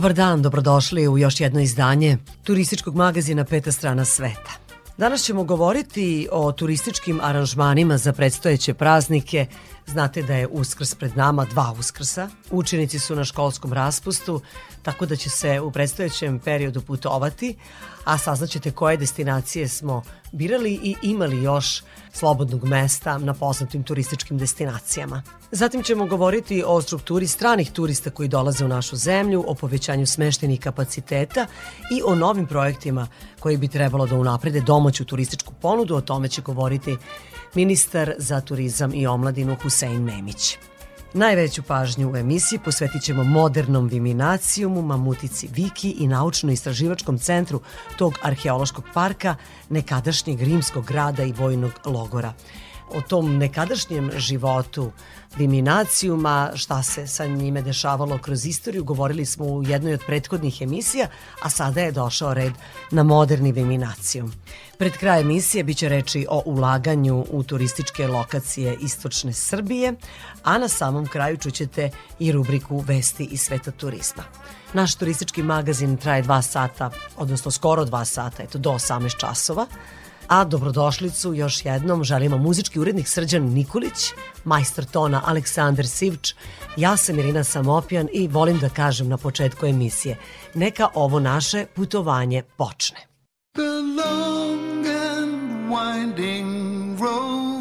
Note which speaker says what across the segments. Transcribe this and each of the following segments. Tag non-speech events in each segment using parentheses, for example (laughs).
Speaker 1: Dobar dan, dobrodošli u još jedno izdanje turističkog magazina Peta strana sveta. Danas ćemo govoriti o turističkim aranžmanima za predstojeće praznike. Znate da je uskrs pred nama, dva uskrsa. Učenici su na školskom raspustu, tako da će se u predstojećem periodu putovati, a saznaćete koje destinacije smo birali i imali još slobodnog mesta na poznatim turističkim destinacijama. Zatim ćemo govoriti o strukturi stranih turista koji dolaze u našu zemlju, o povećanju smeštenih kapaciteta i o novim projektima koji bi trebalo da unaprede domaću turističku ponudu. O tome će govoriti ministar za turizam i omladinu Husein Memić. Najveću pažnju u emisiji posvetit ćemo modernom Viminacijumu, Mamutici Viki i naučno-istraživačkom centru tog arheološkog parka, nekadašnjeg rimskog grada i vojnog logora. O tom nekadašnjem životu Viminacijuma, šta se sa njime dešavalo kroz istoriju, govorili smo u jednoj od prethodnih emisija, a sada je došao red na moderni Viminacijum. Pred kraj emisije biće reči o ulaganju u turističke lokacije Istočne Srbije, a na samom kraju čućete i rubriku Vesti iz sveta turizma. Naš turistički magazin traje dva sata, odnosno skoro dva sata, eto do 18 časova, a dobrodošlicu još jednom želimo muzički urednik Srđan Nikolić, majstor tona Aleksandar Sivč, ja sam Irina Samopjan i volim da kažem na početku emisije, neka ovo naše putovanje počne. The long and winding road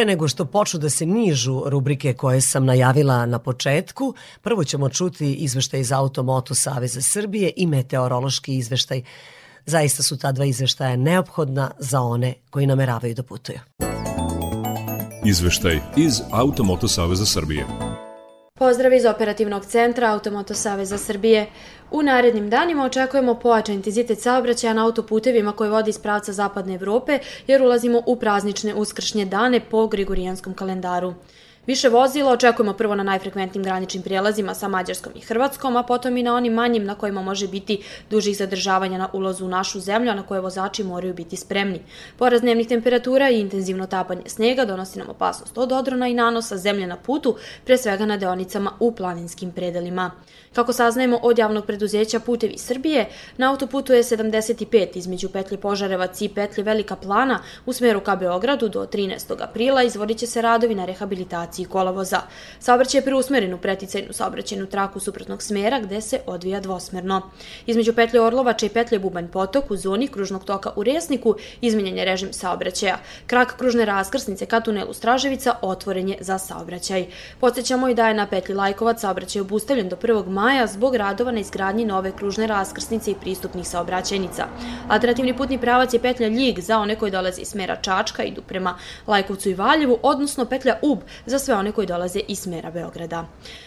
Speaker 1: Pre nego što počnu da se nižu rubrike koje sam najavila na početku, prvo ćemo čuti izveštaj iz Automoto Saveza Srbije i meteorološki izveštaj. Zaista su ta dva izveštaja neophodna za one koji nameravaju da putuju.
Speaker 2: Izveštaj iz Automoto Saveza Srbije.
Speaker 3: Pozdrav iz operativnog centra Automoto Saveza Srbije. U narednim danima očekujemo pojačan intenzitet saobraćaja na autoputevima koji vodi iz pravca zapadne Evrope jer ulazimo u praznične uskršnje dane po Grigorijanskom kalendaru. Više vozila očekujemo prvo na najfrekventnim graničnim prijelazima sa Mađarskom i Hrvatskom, a potom i na onim manjim na kojima može biti dužih zadržavanja na ulazu u našu zemlju, a na koje vozači moraju biti spremni. Poraz dnevnih temperatura i intenzivno tapanje snega donosi nam opasnost od odrona i nanosa zemlje na putu, pre svega na deonicama u planinskim predelima. Kako saznajemo od javnog preduzeća Putevi Srbije, na autoputu je 75 između petlje Požarevac i petlje Velika Plana u smeru ka Beogradu do 13. aprila izvodit će se radovi na rehabilitaciji kolovoza. Saobraćaj je preusmeren u preticajnu saobraćajnu traku suprotnog smera gde se odvija dvosmerno. Između petlje Orlovača i petlje Bubanj potok u zoni kružnog toka u Resniku izmenjen je režim saobraćaja. Krak kružne raskrsnice ka tunelu Straževica otvoren je za saobraćaj. Podsećamo i da je na petlji Lajkovac saobraćaj obustavljen do 1 maja zbog radova na izgradnji nove kružne raskrsnice i pristupnih saobraćajnica. Alternativni putni pravac je petlja Ljig za one koji dolaze iz smera Čačka, idu prema Lajkovcu i Valjevu, odnosno petlja Ub za sve one koji dolaze iz smera Beograda.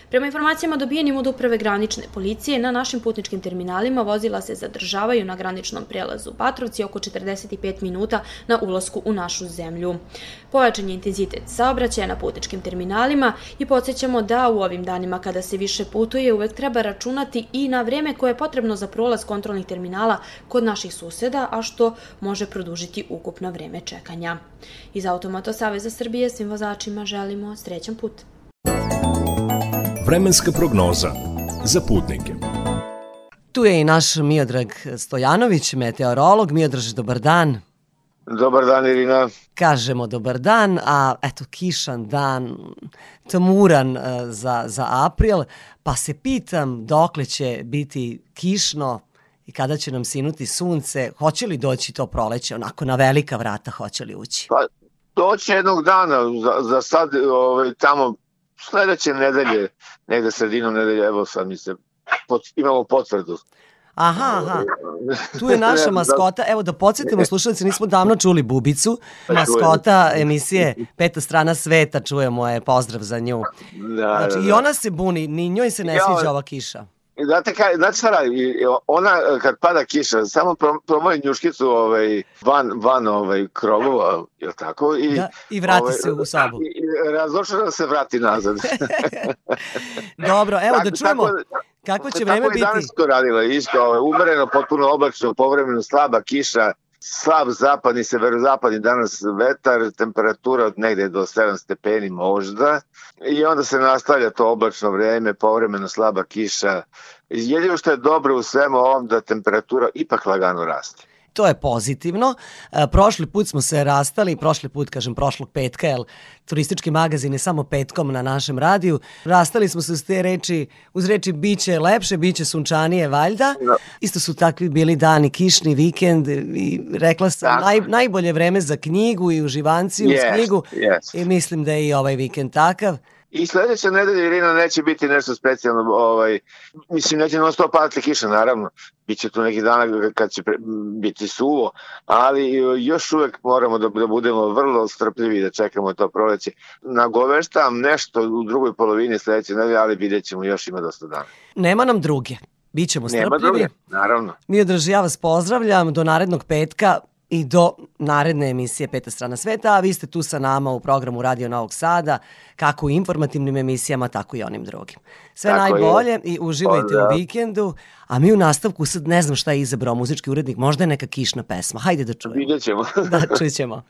Speaker 3: Prema informacijama dobijenim od uprave granične policije, na našim putničkim terminalima vozila se zadržavaju na graničnom prelazu Patrovci oko 45 minuta na ulasku u našu zemlju. Pojačan je intenzitet saobraćaja na putničkim terminalima i podsjećamo da u ovim danima kada se više putuje uvek treba računati i na vreme koje je potrebno za prolaz kontrolnih terminala kod naših suseda, a što može produžiti ukupno vreme čekanja. Iz Automoto Saveza Srbije svim vozačima želimo srećan put.
Speaker 2: Vremenska prognoza za putnike.
Speaker 1: Tu je i naš Miodrag Stojanović, meteorolog. Miodraž, dobar dan.
Speaker 4: Dobar dan, Irina.
Speaker 1: Kažemo dobar dan, a eto kišan dan, tmuran uh, za, za april, pa se pitam dokle će biti kišno i kada će nam sinuti sunce, hoće li doći to proleće, onako na velika vrata hoće li ući?
Speaker 4: Pa, doće jednog dana, za, za sad ovaj, tamo sledeće nedelje, negde sredinom nedelje, evo sad mi se, pot, imamo potvrdu.
Speaker 1: Aha, aha. (laughs) Tu je naša maskota. Evo da podsjetimo (laughs) slušalci, nismo davno čuli Bubicu. Maskota emisije Peta strana sveta, čujemo je, pozdrav za nju.
Speaker 4: Da,
Speaker 1: Znači,
Speaker 4: da,
Speaker 1: i
Speaker 4: da.
Speaker 1: ona se buni, ni njoj se ne sviđa ova kiša.
Speaker 4: Znate, kaj, znate šta radi? Ona, kad pada kiša, samo pro, promoji njuškicu ovaj, van, van ovaj, krovova, je li tako? I,
Speaker 1: Da, i vrati se u sobu.
Speaker 4: I, i se vrati nazad. (laughs)
Speaker 1: Dobro, evo da
Speaker 4: Tako-
Speaker 1: čujemo
Speaker 4: tako-
Speaker 1: kako će
Speaker 4: Tako
Speaker 1: vreme biti.
Speaker 4: danas to radila, isto, ovaj, umereno, potpuno oblačno, povremeno slaba kiša, slab zapadni, severozapadni danas vetar, temperatura od negde do 7 stepeni možda i onda se nastavlja to oblačno vreme, povremeno slaba kiša. Jedino što je dobro u svemu ovom da temperatura ipak lagano raste.
Speaker 1: To je pozitivno. E, prošli put smo se rastali, prošli put, kažem, prošlog petka, jer turistički magazin je samo petkom na našem radiju. Rastali smo se uz te reči, uz reči biće lepše, biće sunčanije, valjda.
Speaker 4: Da.
Speaker 1: Isto su takvi bili dani, kišni vikend i rekla sam,
Speaker 4: Tako.
Speaker 1: naj, najbolje vreme za knjigu i uživanciju uz
Speaker 4: Yes,
Speaker 1: knjigu.
Speaker 4: yes.
Speaker 1: I mislim da je i ovaj vikend takav.
Speaker 4: I sledeće nedelje, Irina, neće biti nešto specijalno, ovaj, mislim, neće non stop padati kiša, naravno, biće tu neki dana kad će pre, biti suvo, ali još uvek moramo da, da budemo vrlo strpljivi da čekamo to proleće. Nagoveštam nešto u drugoj polovini sledeće nedelje, ali vidjet ćemo, još ima dosta dana.
Speaker 1: Nema nam druge. Bićemo
Speaker 4: Nema
Speaker 1: strpljivi.
Speaker 4: druge, naravno.
Speaker 1: Miodraž, ja vas pozdravljam do narednog petka i do naredne emisije Peta strana sveta, a vi ste tu sa nama u programu Radio Novog Sada, kako u informativnim emisijama, tako i onim drugim. Sve
Speaker 4: Tako je.
Speaker 1: najbolje i uživajte
Speaker 4: Pozdrav.
Speaker 1: u vikendu, a mi u nastavku sad ne znam šta je izabrao muzički urednik, možda je neka kišna pesma. Hajde da čujemo.
Speaker 4: Vidjet ćemo.
Speaker 1: Da, čućemo.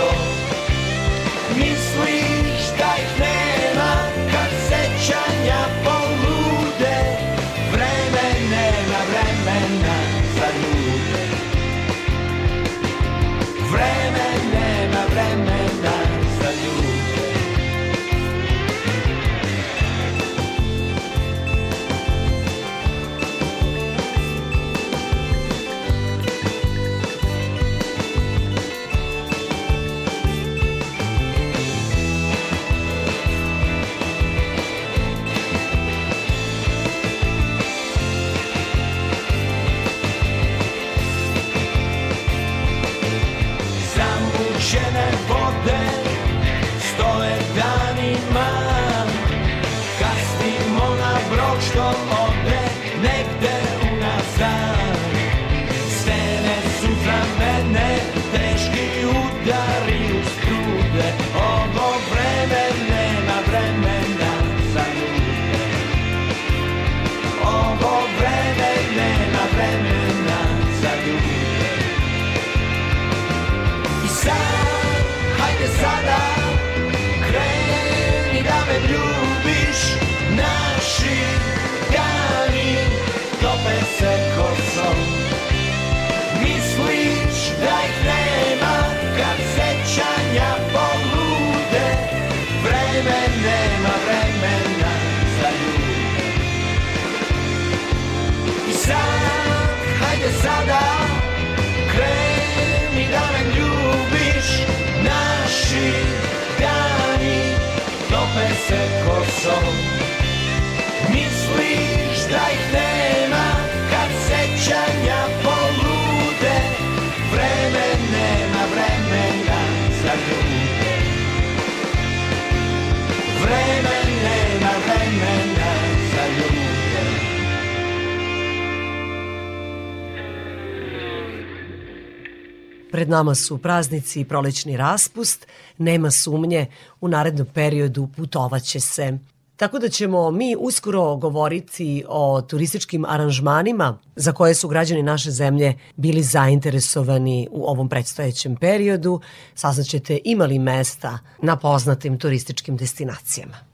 Speaker 5: soul. sada kreni da me ljubiš Naši dani tope se kosom. Misliš da ih nema kad sećanja polude? Vreme nema vremena za ljude. Vreme nema vremena.
Speaker 6: Pred nama su praznici i prolećni raspust, nema sumnje, u narednom periodu putovaće se. Tako da ćemo mi uskoro govoriti o turističkim aranžmanima za koje su građani naše zemlje bili zainteresovani u ovom predstojećem periodu. Saznaćete imali mesta na poznatim turističkim destinacijama.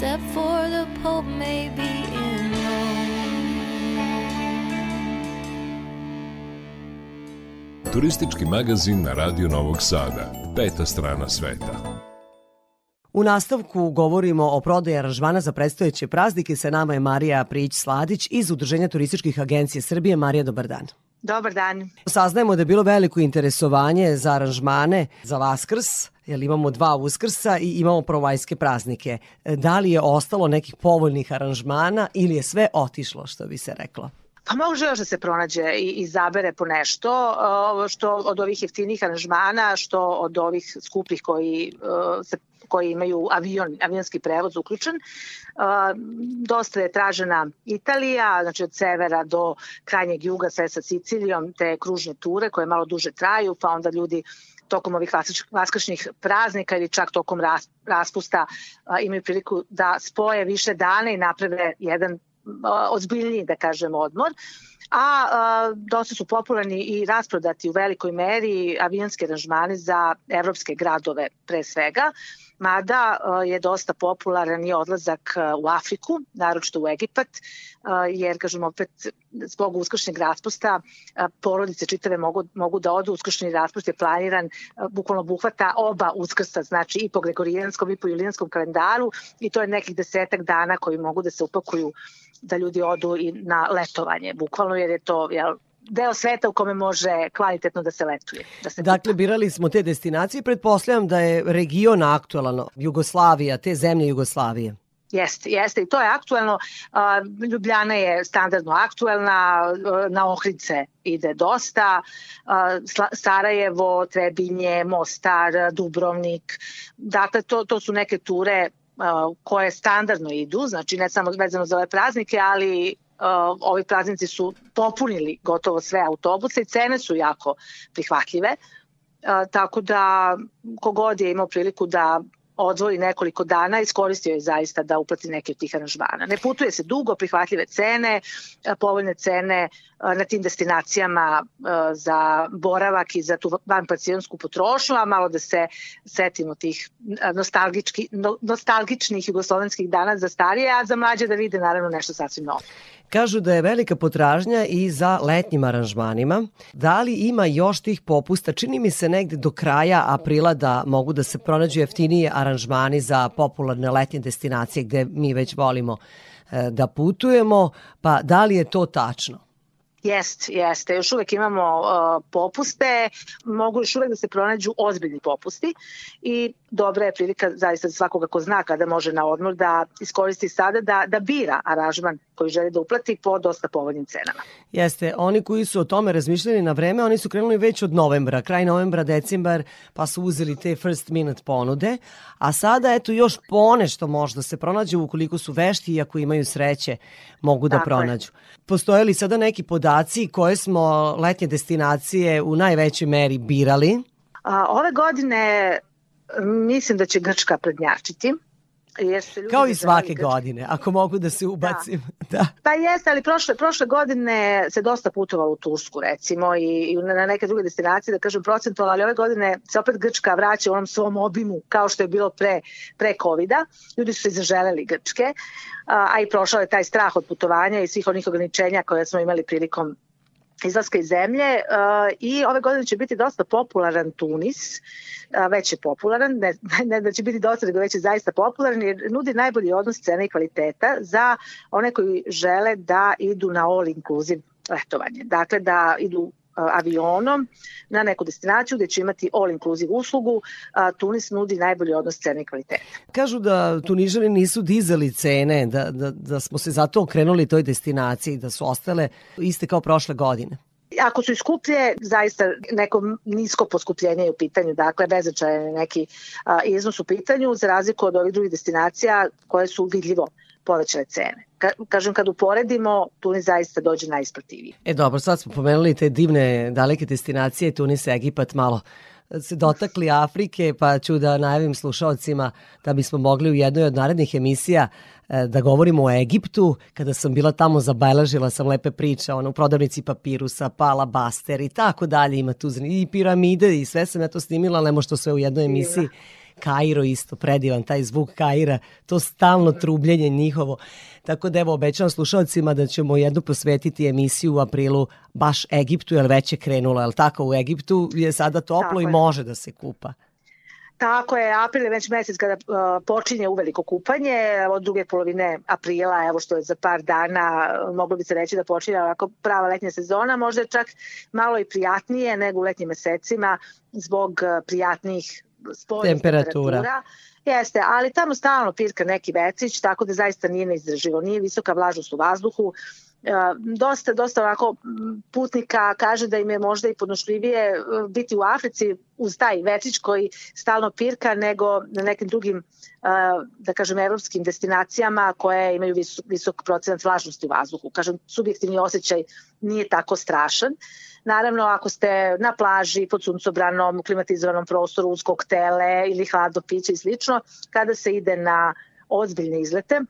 Speaker 7: The
Speaker 6: Pope may be in
Speaker 2: Turistički magazin na Radio Novog Sada. Peta strana sveta.
Speaker 1: U nastavku govorimo o prodaji aranžmana za predstojeće praznike. Sa nama je Marija Prić-Sladić iz Udruženja turističkih agencije Srbije. Marija, dobar dan.
Speaker 8: Dobar dan.
Speaker 1: Saznajemo da je bilo veliko interesovanje za aranžmane za Vaskrs, jer imamo dva Uskrsa i imamo provajske praznike. Da li je ostalo nekih povoljnih aranžmana ili je sve otišlo, što bi se reklo?
Speaker 8: Pa može još da se pronađe i izabere po nešto, što od ovih jeftinih aranžmana, što od ovih skupih koji se koji imaju avion, avionski prevoz uključen. dosta je tražena Italija, znači od severa do krajnjeg juga sve sa Sicilijom, te kružne ture koje malo duže traju, pa onda ljudi tokom ovih vaskršnjih praznika ili čak tokom raspusta imaju priliku da spoje više dana i naprave jedan ozbiljniji, da kažem, odmor. A, a dosta su popularni i rasprodati u velikoj meri avionske aranžmane za evropske gradove pre svega mada je dosta popularan i odlazak u Afriku, naročito u Egipat, jer, kažem, opet zbog uskršnjeg raspusta porodice čitave mogu, mogu da odu, uskršnji raspust je planiran, bukvalno buhvata oba uskrsta, znači i po gregorijanskom i po julijanskom kalendaru i to je nekih desetak dana koji mogu da se upakuju da ljudi odu i na letovanje, bukvalno jer je to jel, deo sveta u kome može kvalitetno da se letuje. Da se
Speaker 1: dakle, kupa. birali smo te destinacije, pretpostavljam da je region aktualan, Jugoslavija, te zemlje Jugoslavije.
Speaker 8: Jeste, jeste i to je aktuelno. Ljubljana je standardno aktuelna, na Ohridce ide dosta, Sarajevo, Trebinje, Mostar, Dubrovnik. Dakle, to, to su neke ture koje standardno idu, znači ne samo vezano za ove praznike, ali ovi praznici su popunili gotovo sve autobuse i cene su jako prihvatljive. Uh, tako da kogod je imao priliku da odvoji nekoliko dana, iskoristio je zaista da uplati neke od tih aranžmana. Ne putuje se dugo, prihvatljive cene, povoljne cene na tim destinacijama za boravak i za tu vanpacijonsku potrošnju, a malo da se setimo tih nostalgički, nostalgičnih jugoslovenskih dana za starije, a za mlađe da vide naravno nešto sasvim novo.
Speaker 1: Kažu da je velika potražnja i za letnjim aranžmanima. Da li ima još tih popusta? Čini mi se negde do kraja aprila da mogu da se pronađu jeftinije aranžmani za popularne letnje destinacije gde mi već volimo e, da putujemo, pa da li je to tačno?
Speaker 8: Jest, jeste. Još uvek imamo uh, popuste, mogu još uvek da se pronađu ozbiljni popusti i dobra je prilika zaista za svakoga ko zna kada može na odmor da iskoristi sada da, da bira aranžman koji želi da uplati po dosta povoljnim cenama.
Speaker 1: Jeste, oni koji su o tome razmišljali na vreme, oni su krenuli već od novembra, kraj novembra, decembar, pa su uzeli te first minute ponude, a sada eto još ponešto možda se pronađe ukoliko su vešti i ako imaju sreće mogu da Tako pronađu. Je. Postoje li sada neki podaci koje smo letnje destinacije u najvećoj meri birali?
Speaker 8: A, ove godine mislim da će Grčka prednjačiti.
Speaker 1: Jer se ljudi Kao i svake godine, ako mogu da se ubacim. Da. (laughs) da.
Speaker 8: Pa jeste, ali prošle, prošle godine se dosta putovalo u Tursku recimo i, i na neke druge destinacije, da kažem procentualno, ali ove godine se opet Grčka vraća u onom svom obimu kao što je bilo pre, pre COVID-a. Ljudi su se zaželeli Grčke, a, a i prošao je taj strah od putovanja i svih onih ograničenja koje smo imali prilikom izlaska iz zemlje uh, i ove godine će biti dosta popularan Tunis, uh, već je popularan, ne, (laughs) ne da će biti dosta, nego već je zaista popularan jer nudi najbolji odnos cene i kvaliteta za one koji žele da idu na all inclusive letovanje. Dakle, da idu avionom na neku destinaciju gde će imati all inclusive uslugu. Tunis nudi najbolji odnos cene i kvaliteta.
Speaker 1: Kažu da Tunižani nisu dizali cene, da, da, da smo se zato okrenuli toj destinaciji, da su ostale iste kao prošle godine.
Speaker 8: Ako su iskuplje, zaista neko nisko poskupljenje je u pitanju, dakle bezačajan neki a, iznos u pitanju, za razliku od ovih drugih destinacija koje su vidljivo povećale cene. Ka, kažem, kad uporedimo, Tunis zaista dođe najisplativiji.
Speaker 1: E dobro, sad smo pomenuli te divne daleke destinacije, Tunis, Egipat, malo se dotakli Afrike, pa ću da najavim slušalcima da bismo mogli u jednoj od narednih emisija e, da govorimo o Egiptu. Kada sam bila tamo, zabeležila sam lepe priče, ono, u prodavnici papirusa, pala baster i tako dalje. Ima tu i piramide i sve sam ja to snimila, ali ne može to sve u jednoj emisiji. Kairo isto predivan, taj zvuk Kaira, to stalno trubljenje njihovo. Tako da evo obećam slušalcima da ćemo jednu posvetiti emisiju u aprilu baš Egiptu, jer već je krenulo, jel tako? U Egiptu je sada toplo tako i je. može da se kupa.
Speaker 8: Tako je, april je već mesec kada uh, počinje uveliko kupanje, od druge polovine aprila, evo što je za par dana, moglo bi se reći da počinje ovako prava letnja sezona, možda je čak malo i prijatnije nego u letnjim mesecima zbog prijatnih spoljnih temperatura. temperatura. Jeste, ali tamo stalno pirka neki vetrić, tako da zaista nije neizdrživo. Nije visoka vlažnost u vazduhu, dosta, dosta ovako putnika kaže da im je možda i podnošljivije e, biti u Africi uz taj vetrić koji stalno pirka nego na nekim drugim da kažem evropskim destinacijama koje imaju visok, visok procenat vlažnosti u vazduhu. Kažem, subjektivni osjećaj nije tako strašan. Naravno, ako ste na plaži, pod suncobranom, klimatizovanom prostoru, uz koktele ili hladno piće i slično, kada se ide na ozbiljne izlete,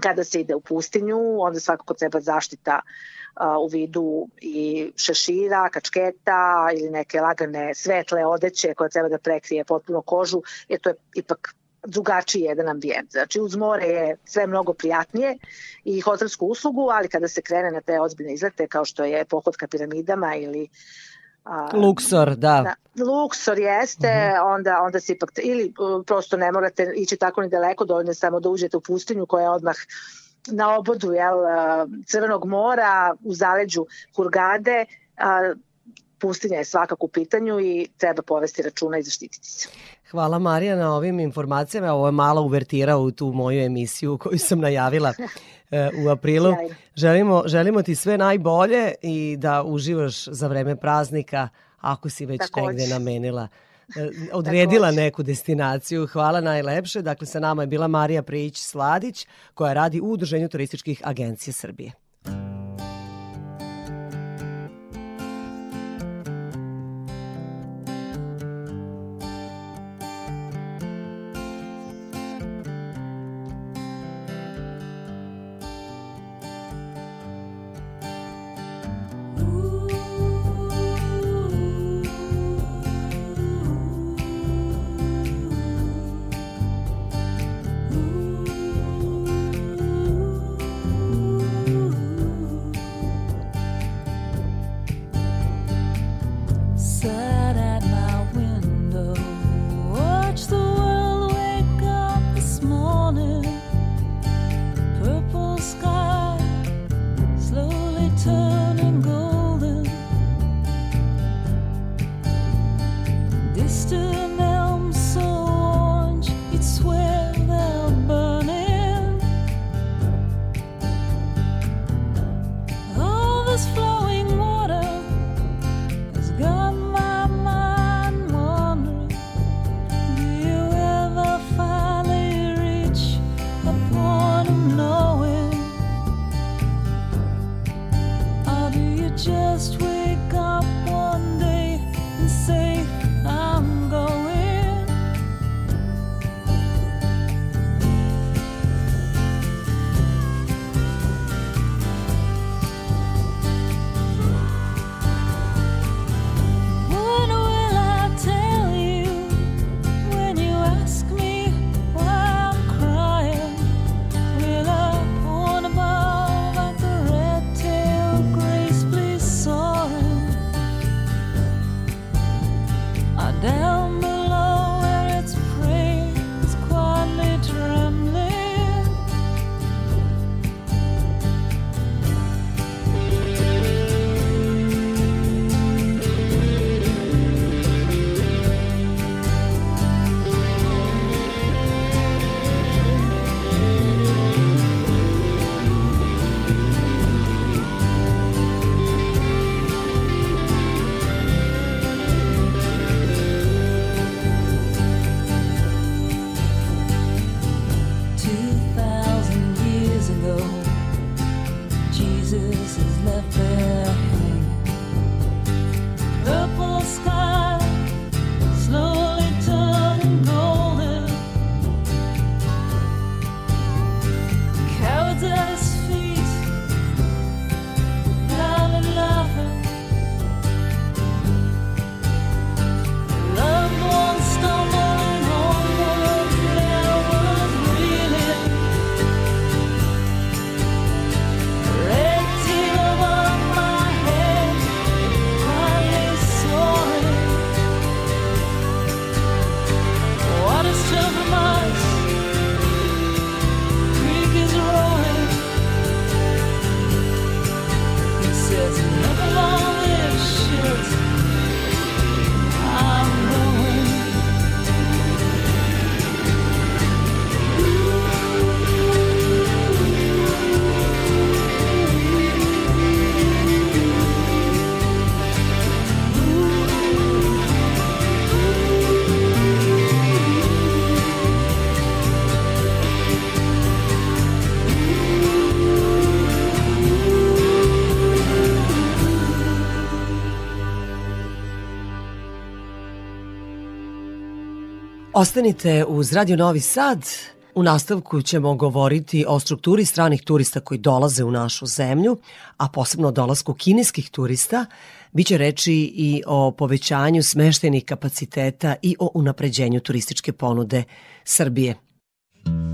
Speaker 8: kada se ide u pustinju, onda svakako treba zaštita u vidu i šešira, kačketa ili neke lagane svetle odeće koja treba da prekrije potpuno kožu, jer to je ipak drugačiji jedan ambijent. Znači uz more je sve mnogo prijatnije i hotelsku uslugu, ali kada se krene na te ozbiljne izlete kao što je pohod ka piramidama ili
Speaker 1: A, Luksor, da.
Speaker 8: da. Luksor jeste, uh mhm. -huh. onda, onda se ipak, ili uh, prosto ne morate ići tako ni daleko, dovoljno samo da uđete u pustinju koja je odmah na obodu jel, uh, Crvenog mora, u zaleđu Hurgade, a, pustinja je svakako u pitanju i treba povesti računa i zaštititi se.
Speaker 1: Hvala Marija na ovim informacijama. Ovo je mala uvertira u tu moju emisiju koju sam najavila (laughs) e, u aprilu. Želimo, želimo ti sve najbolje i da uživaš za vreme praznika ako si već Takođe. negde namenila e, (laughs) odredila neku destinaciju. Hvala najlepše. Dakle, sa nama je bila Marija Prijić-Sladić koja radi u Udruženju turističkih agencija Srbije. Ostanite uz Radio Novi Sad. U nastavku ćemo govoriti o strukturi stranih turista koji dolaze u našu zemlju, a posebno o dolasku kineskih turista. Biće reči i o povećanju smeštenih kapaciteta i o unapređenju turističke ponude Srbije.
Speaker 9: your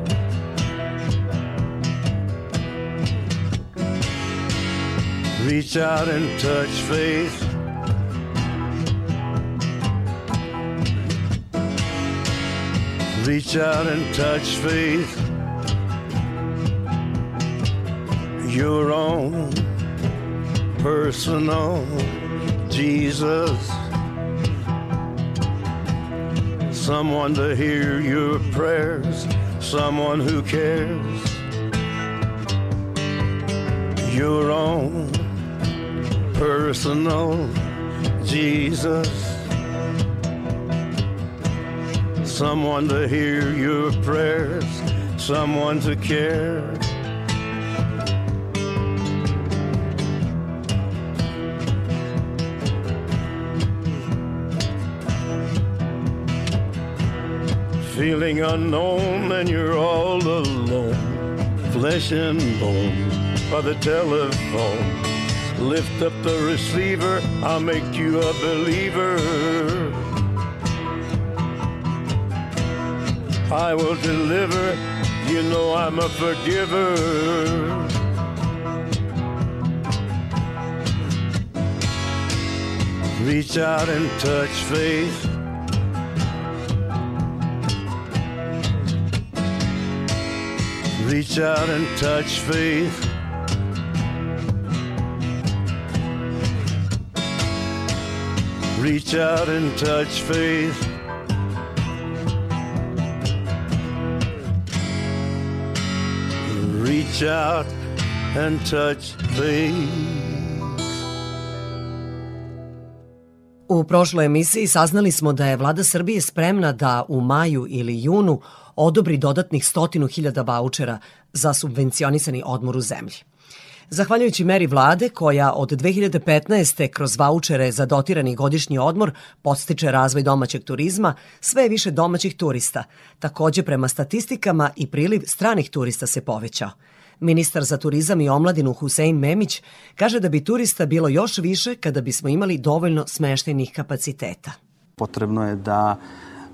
Speaker 9: Reach out and touch faith. Reach out and touch faith. Your own personal Jesus. Someone to hear your prayers, someone who cares. Your own personal Jesus. Someone to hear your prayers, someone to care. Feeling unknown and you're all alone, flesh and bone by the telephone Lift up the receiver, I'll make you a believer. I will deliver, you know I'm a forgiver. Reach out and touch faith. Reach out and touch faith. Reach out and touch faith. Reach out and touch faith.
Speaker 1: U prošloj emisiji saznali smo da je vlada Srbije spremna da u maju ili junu odobri dodatnih stotinu hiljada vouchera za subvencionisani odmor u zemlji. Zahvaljujući meri vlade koja od 2015. kroz vaučere za dotirani godišnji odmor podstiče razvoj domaćeg turizma, sve više domaćih turista. Takođe prema statistikama i priliv stranih turista se povećao. Ministar za turizam i omladinu Husein Memić kaže da bi turista bilo još više kada bismo imali dovoljno smeštenih kapaciteta.
Speaker 10: Potrebno je da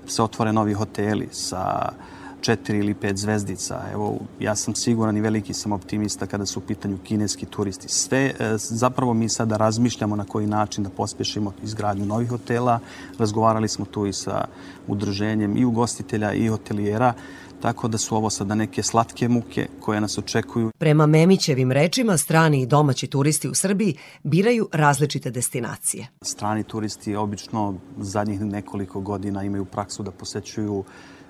Speaker 10: se otvore novi hoteli sa četiri ili pet zvezdica. Evo, ja sam siguran i veliki sam optimista kada su u pitanju kineski turisti. Sve, e, zapravo mi sada razmišljamo na koji način da pospešimo izgradnju novih hotela. Razgovarali smo tu i sa udruženjem i ugostitelja i hotelijera tako da su ovo sada neke slatke muke koje nas očekuju.
Speaker 1: Prema Memićevim rečima, strani i domaći turisti u Srbiji biraju različite destinacije.
Speaker 10: Strani turisti obično zadnjih nekoliko godina imaju praksu da posećuju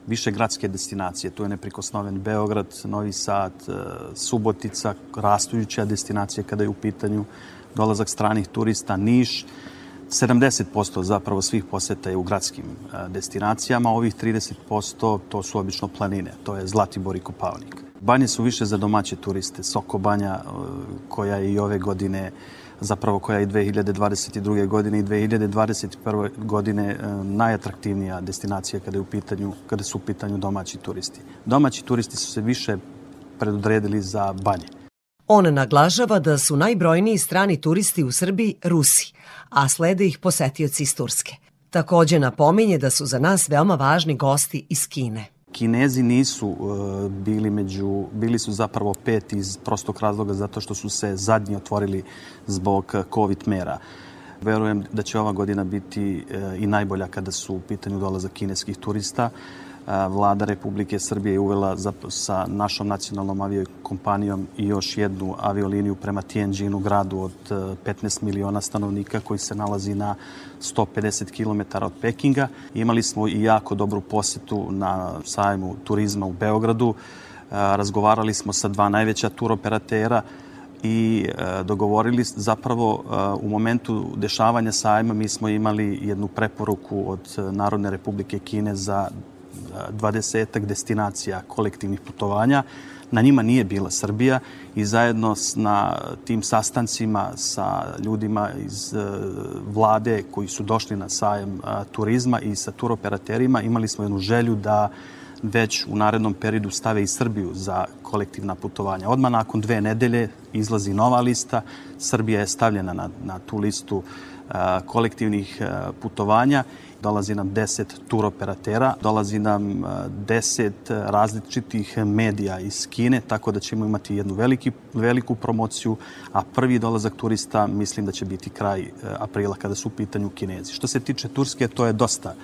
Speaker 10: više gradske destinacije. Tu je neprikosnoven Beograd, Novi Sad, e, Subotica, rastujuća destinacija kada je u pitanju dolazak stranih turista, Niš. 70% zapravo svih poseta je u gradskim e, destinacijama, ovih 30% to su obično planine, to je Zlatibor i Kopavnik. Banje su više za domaće turiste. Soko banja e, koja je i ove godine zapravo koja je i 2022. godine i 2021. godine e, najatraktivnija destinacija kada, je u pitanju, kada su u pitanju domaći turisti. Domaći turisti su se više predodredili za banje.
Speaker 1: On naglažava da su najbrojniji strani turisti u Srbiji Rusi, a slede ih posetioci iz Turske. Takođe napominje da su za nas veoma važni gosti iz Kine.
Speaker 10: Kinezi nisu uh, bili među, bili su zapravo pet iz prostog razloga zato što su se zadnji otvorili zbog COVID mera. Verujem da će ova godina biti uh, i najbolja kada su u pitanju dolazak kineskih turista. Vlada Republike Srbije je uvela za, sa našom nacionalnom aviokompanijom i još jednu avioliniju prema Tianjinu, gradu od 15 miliona stanovnika koji se nalazi na 150 km od Pekinga. Imali smo i jako dobru posetu na sajmu turizma u Beogradu. Razgovarali smo sa dva najveća turoperatera i dogovorili zapravo u momentu dešavanja sajma mi smo imali jednu preporuku od Narodne republike Kine za dvadesetak destinacija kolektivnih putovanja. Na njima nije bila Srbija i zajedno na tim sastancima sa ljudima iz e, vlade koji su došli na sajem turizma i sa turoperaterima imali smo jednu želju da već u narednom periodu stave i Srbiju za kolektivna putovanja. Odmah nakon dve nedelje izlazi nova lista. Srbija je stavljena na, na tu listu kolektivnih putovanja dolazi nam 10 turoperatera, dolazi nam 10 e, različitih medija iz Kine, tako da ćemo imati jednu veliki, veliku promociju, a prvi dolazak turista mislim da će biti kraj e, aprila kada su u pitanju Kinezi. Što se tiče Turske, to je dosta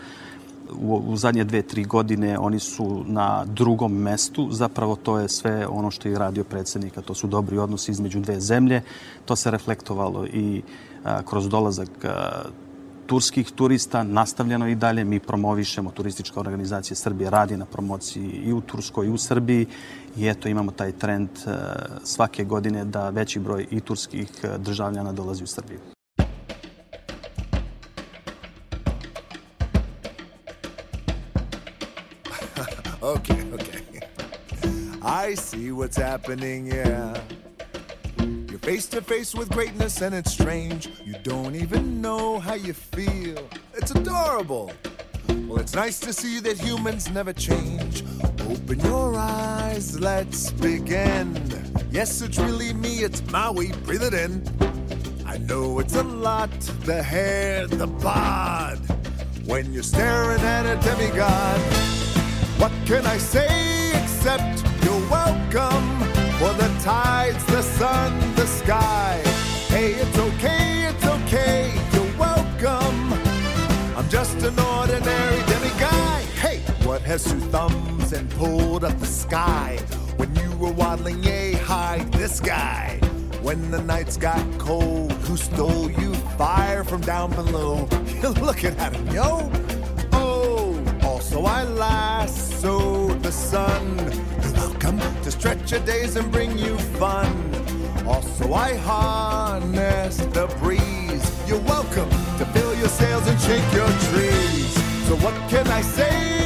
Speaker 10: u, u zadnje dve, tri godine oni su na drugom mestu. Zapravo to je sve ono što je radio predsednika. To su dobri odnosi između dve zemlje. To se reflektovalo i a, kroz dolazak a, turskih turista nastavljeno i dalje. Mi promovišemo, turistička organizacija Srbije radi na promociji i u Turskoj i u Srbiji i eto imamo taj trend e, svake godine da veći broj i turskih e, državljana dolazi u Srbiju. (laughs)
Speaker 11: okay, okay. I see what's happening, yeah. Face to face with greatness and it's strange. You don't even know how you feel. It's adorable. Well, it's nice to see that humans never change. Open your eyes, let's begin. Yes, it's really me, it's Maui, breathe it in. I know it's a lot the hair, the bod. When you're staring at a demigod, what can I say except you're welcome? For the tides, the sun, the sky. Hey, it's okay, it's okay, you're welcome. I'm just an ordinary demiguy. Hey, what has two thumbs and pulled up the sky? When you were waddling, yay, hide this guy. When the nights got cold, who stole you fire from down below? (laughs) You're looking at him, yo. Oh, also I lassoed the sun to stretch your days and bring you fun. Also, I harness the breeze. You're welcome to fill your sails and shake your trees. So, what can I say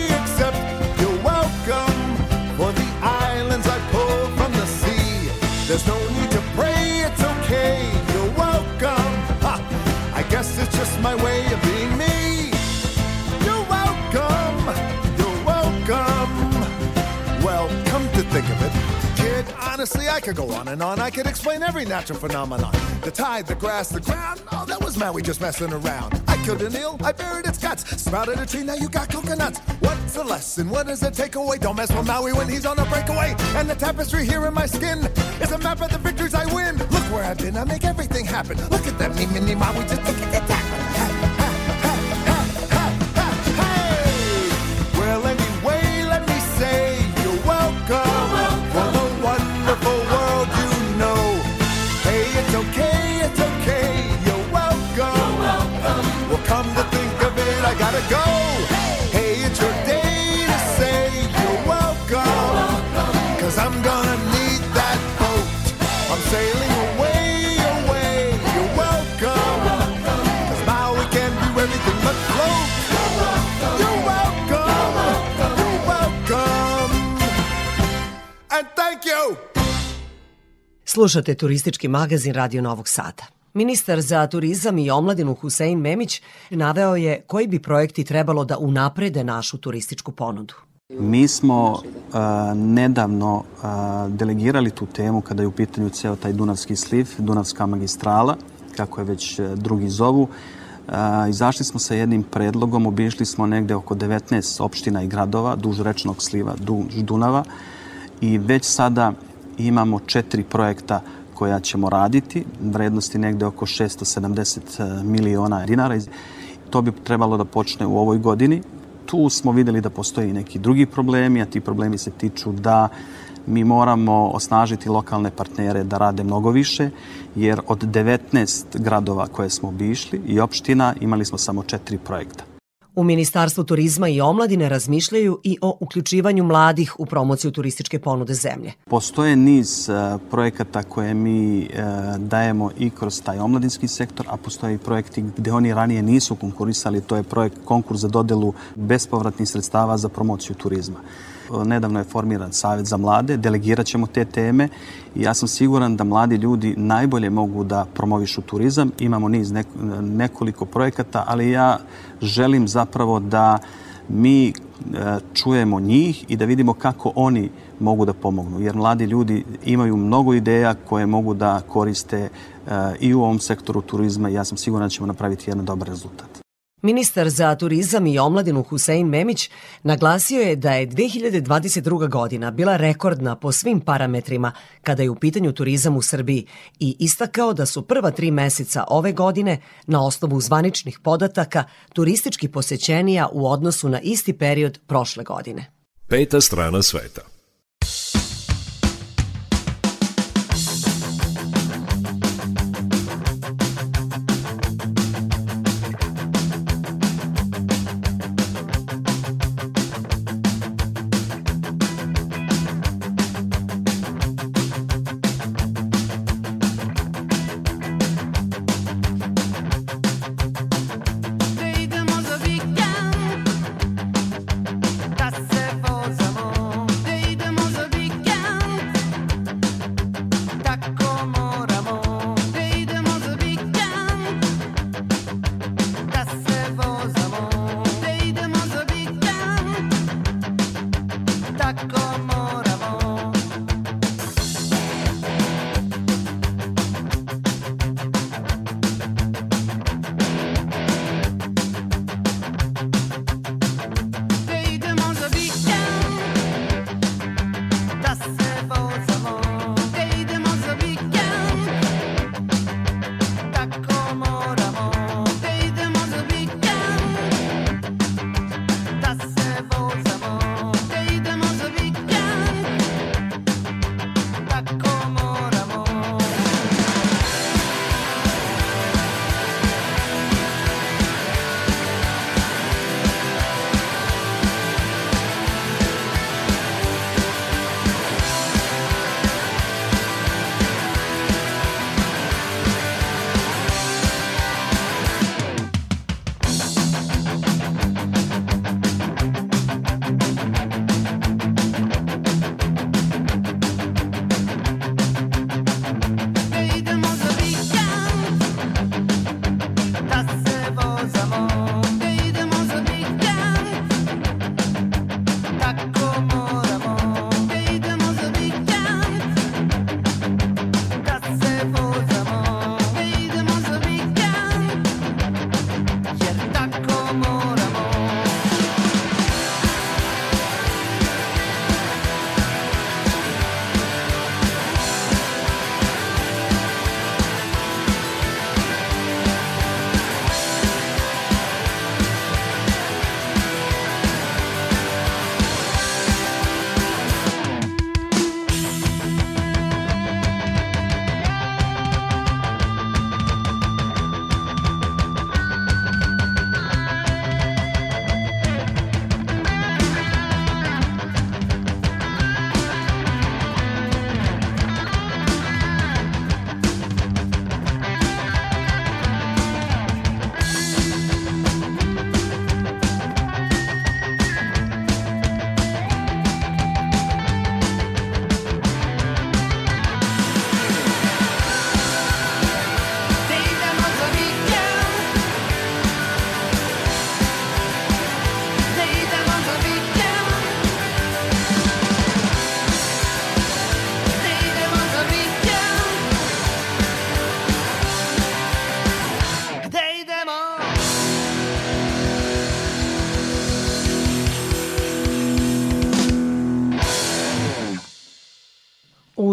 Speaker 11: think of it. Kid, Honestly, I could go on and on. I could explain every natural phenomenon. The tide, the grass, the ground. Oh, that was Maui just messing around. I killed an eel, I buried its guts. Sprouted a tree, now you got coconuts. What's the lesson? What is the takeaway? Don't mess with Maui when he's on a breakaway. And the tapestry here in my skin is a map of the victories I win. Look where I've been, I make everything happen. Look at that, me, mini Maui, just look at that.
Speaker 1: Slušate turistički magazin Radio Novog Sada. Ministar za turizam i omladinu Husein Memić naveo je koji bi projekti trebalo da unaprede našu turističku ponudu.
Speaker 10: Mi smo uh, nedavno uh, delegirali tu temu kada je u pitanju ceo taj Dunavski sliv, Dunavska magistrala, kako je već uh, drugi zovu. Uh, izašli smo sa jednim predlogom, obišli smo negde oko 19 opština i gradova duž rečnog sliva, duž Dunava i već sada imamo četiri projekta koja ćemo raditi, vrednosti negde oko 670 miliona dinara. To bi trebalo da počne u ovoj godini. Tu smo videli da postoji neki drugi problemi, a ti problemi se tiču da mi moramo osnažiti lokalne partnere da rade mnogo više, jer od 19 gradova koje smo obišli i opština imali smo samo četiri projekta.
Speaker 1: U Ministarstvu turizma i omladine razmišljaju i o uključivanju mladih u promociju turističke ponude zemlje.
Speaker 10: Postoje niz uh, projekata koje mi uh, dajemo i kroz taj omladinski sektor, a postoje i projekti gde oni ranije nisu konkurisali. To je projekt konkurs za dodelu bespovratnih sredstava za promociju turizma. Nedavno je formiran Savet za mlade, delegirat ćemo te teme i ja sam siguran da mladi ljudi najbolje mogu da promovišu turizam. Imamo niz nekoliko projekata, ali ja želim zapravo da mi e, čujemo njih i da vidimo kako oni mogu da pomognu. Jer mladi ljudi imaju mnogo ideja koje mogu da koriste e, i u ovom sektoru turizma i ja sam siguran da ćemo napraviti jedan dobar rezultat.
Speaker 1: Ministar za turizam i omladinu Husein Memić naglasio je da je 2022. godina bila rekordna po svim parametrima kada je u pitanju turizam u Srbiji i istakao da su prva tri meseca ove godine na osnovu zvaničnih podataka turistički posećenija u odnosu na isti period prošle godine.
Speaker 2: Peta strana sveta.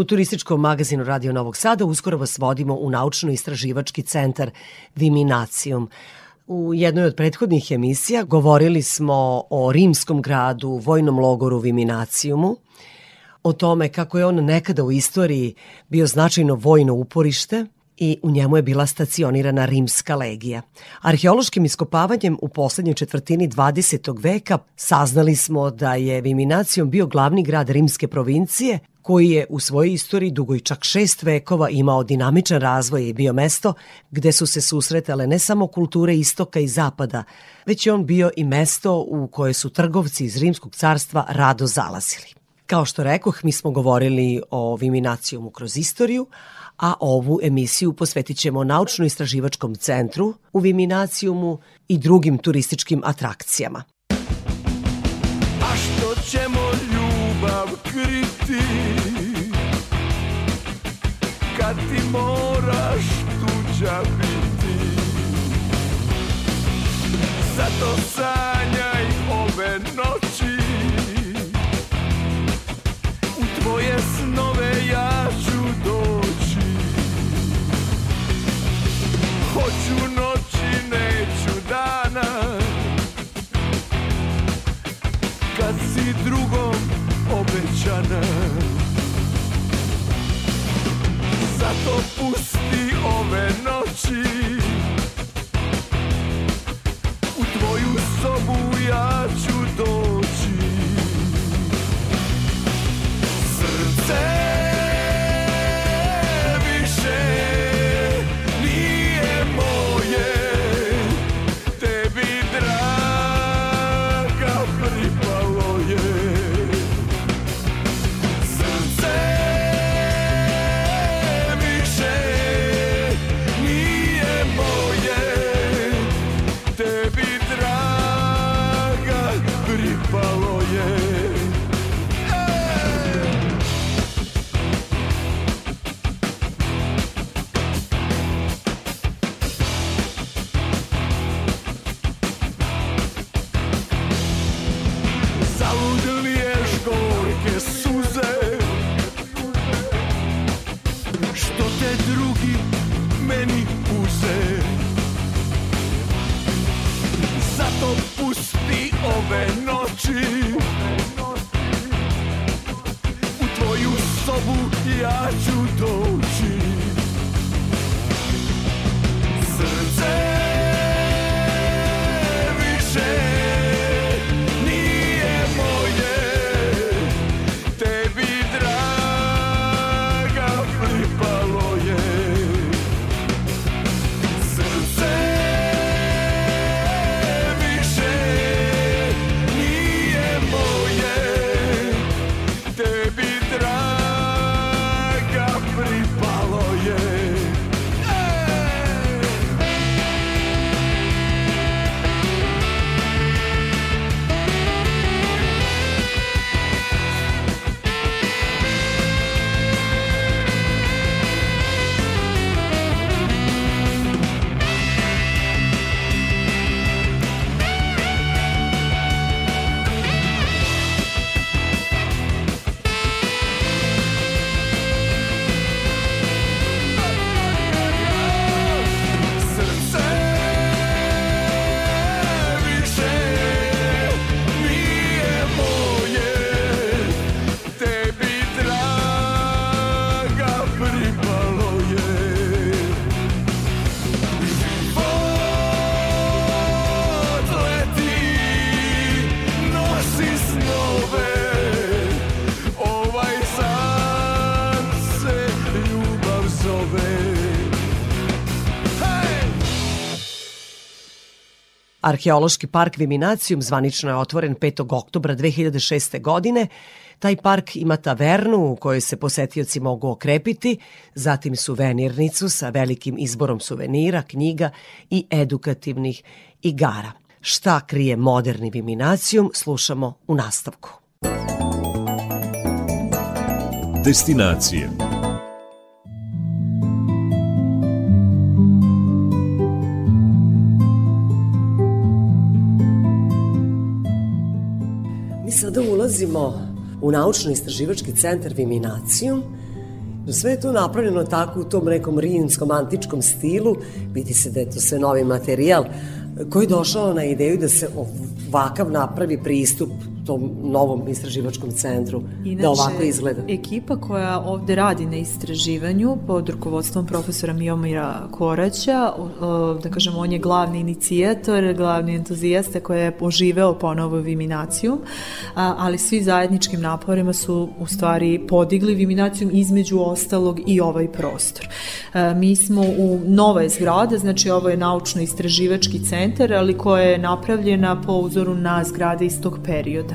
Speaker 1: Turističkom magazinu Radio Novog Sada uskoro vas vodimo u naučno-istraživački centar Viminacijum. U jednoj od prethodnih emisija govorili smo o rimskom gradu, vojnom logoru Viminacijumu, o tome kako je on nekada u istoriji bio značajno vojno uporište i u njemu je bila stacionirana rimska legija. Arheološkim iskopavanjem u poslednjoj četvrtini 20. veka saznali smo da je Viminacijum bio glavni grad rimske provincije koji je u svojoj istoriji dugoj čak šest vekova imao dinamičan razvoj i bio mesto gde su se susretale ne samo kulture istoka i zapada, već je on bio i mesto u koje su trgovci iz Rimskog carstva rado zalazili. Kao što rekoh, mi smo govorili o Viminacijumu kroz istoriju, a ovu emisiju posvetit ćemo Naučno-istraživačkom centru u Viminacijumu i drugim turističkim atrakcijama.
Speaker 12: A što ćemo ljubav kriti? Kad ti moraš tuđa biti? Zato sanjaj ove noći. U tvoje snove ja Hoću noći, neću dana. Kad si drugom obećana. Zato pusti ove noći. U tvoju sobu ja ću doći te
Speaker 1: Arheološki park Viminacijum zvanično je otvoren 5. oktobra 2006. godine. Taj park ima tavernu u kojoj se posetioci mogu okrepiti, zatim suvenirnicu sa velikim izborom suvenira, knjiga i edukativnih igara. Šta krije moderni Viminacijum slušamo u nastavku.
Speaker 2: Destinacije
Speaker 1: ulazimo u naučno-istraživački centar Viminacijum Sve je to napravljeno tako u tom nekom rimskom antičkom stilu, vidi se da je to sve novi materijal, koji je došao na ideju da se ovakav napravi pristup tom novom istraživačkom centru
Speaker 13: Inače,
Speaker 1: da ovako izgleda.
Speaker 13: ekipa koja ovde radi na istraživanju pod rukovodstvom profesora Miomira Koraća, da kažemo, on je glavni inicijator, glavni entuzijasta koji je poživeo ponovo Viminacijum, ali svi zajedničkim naporima su u stvari podigli Viminacijum između ostalog i ovaj prostor. Mi smo u nove zgrade, znači ovo je naučno-istraživački centar, ali koja je napravljena po uzoru na zgrade iz tog perioda.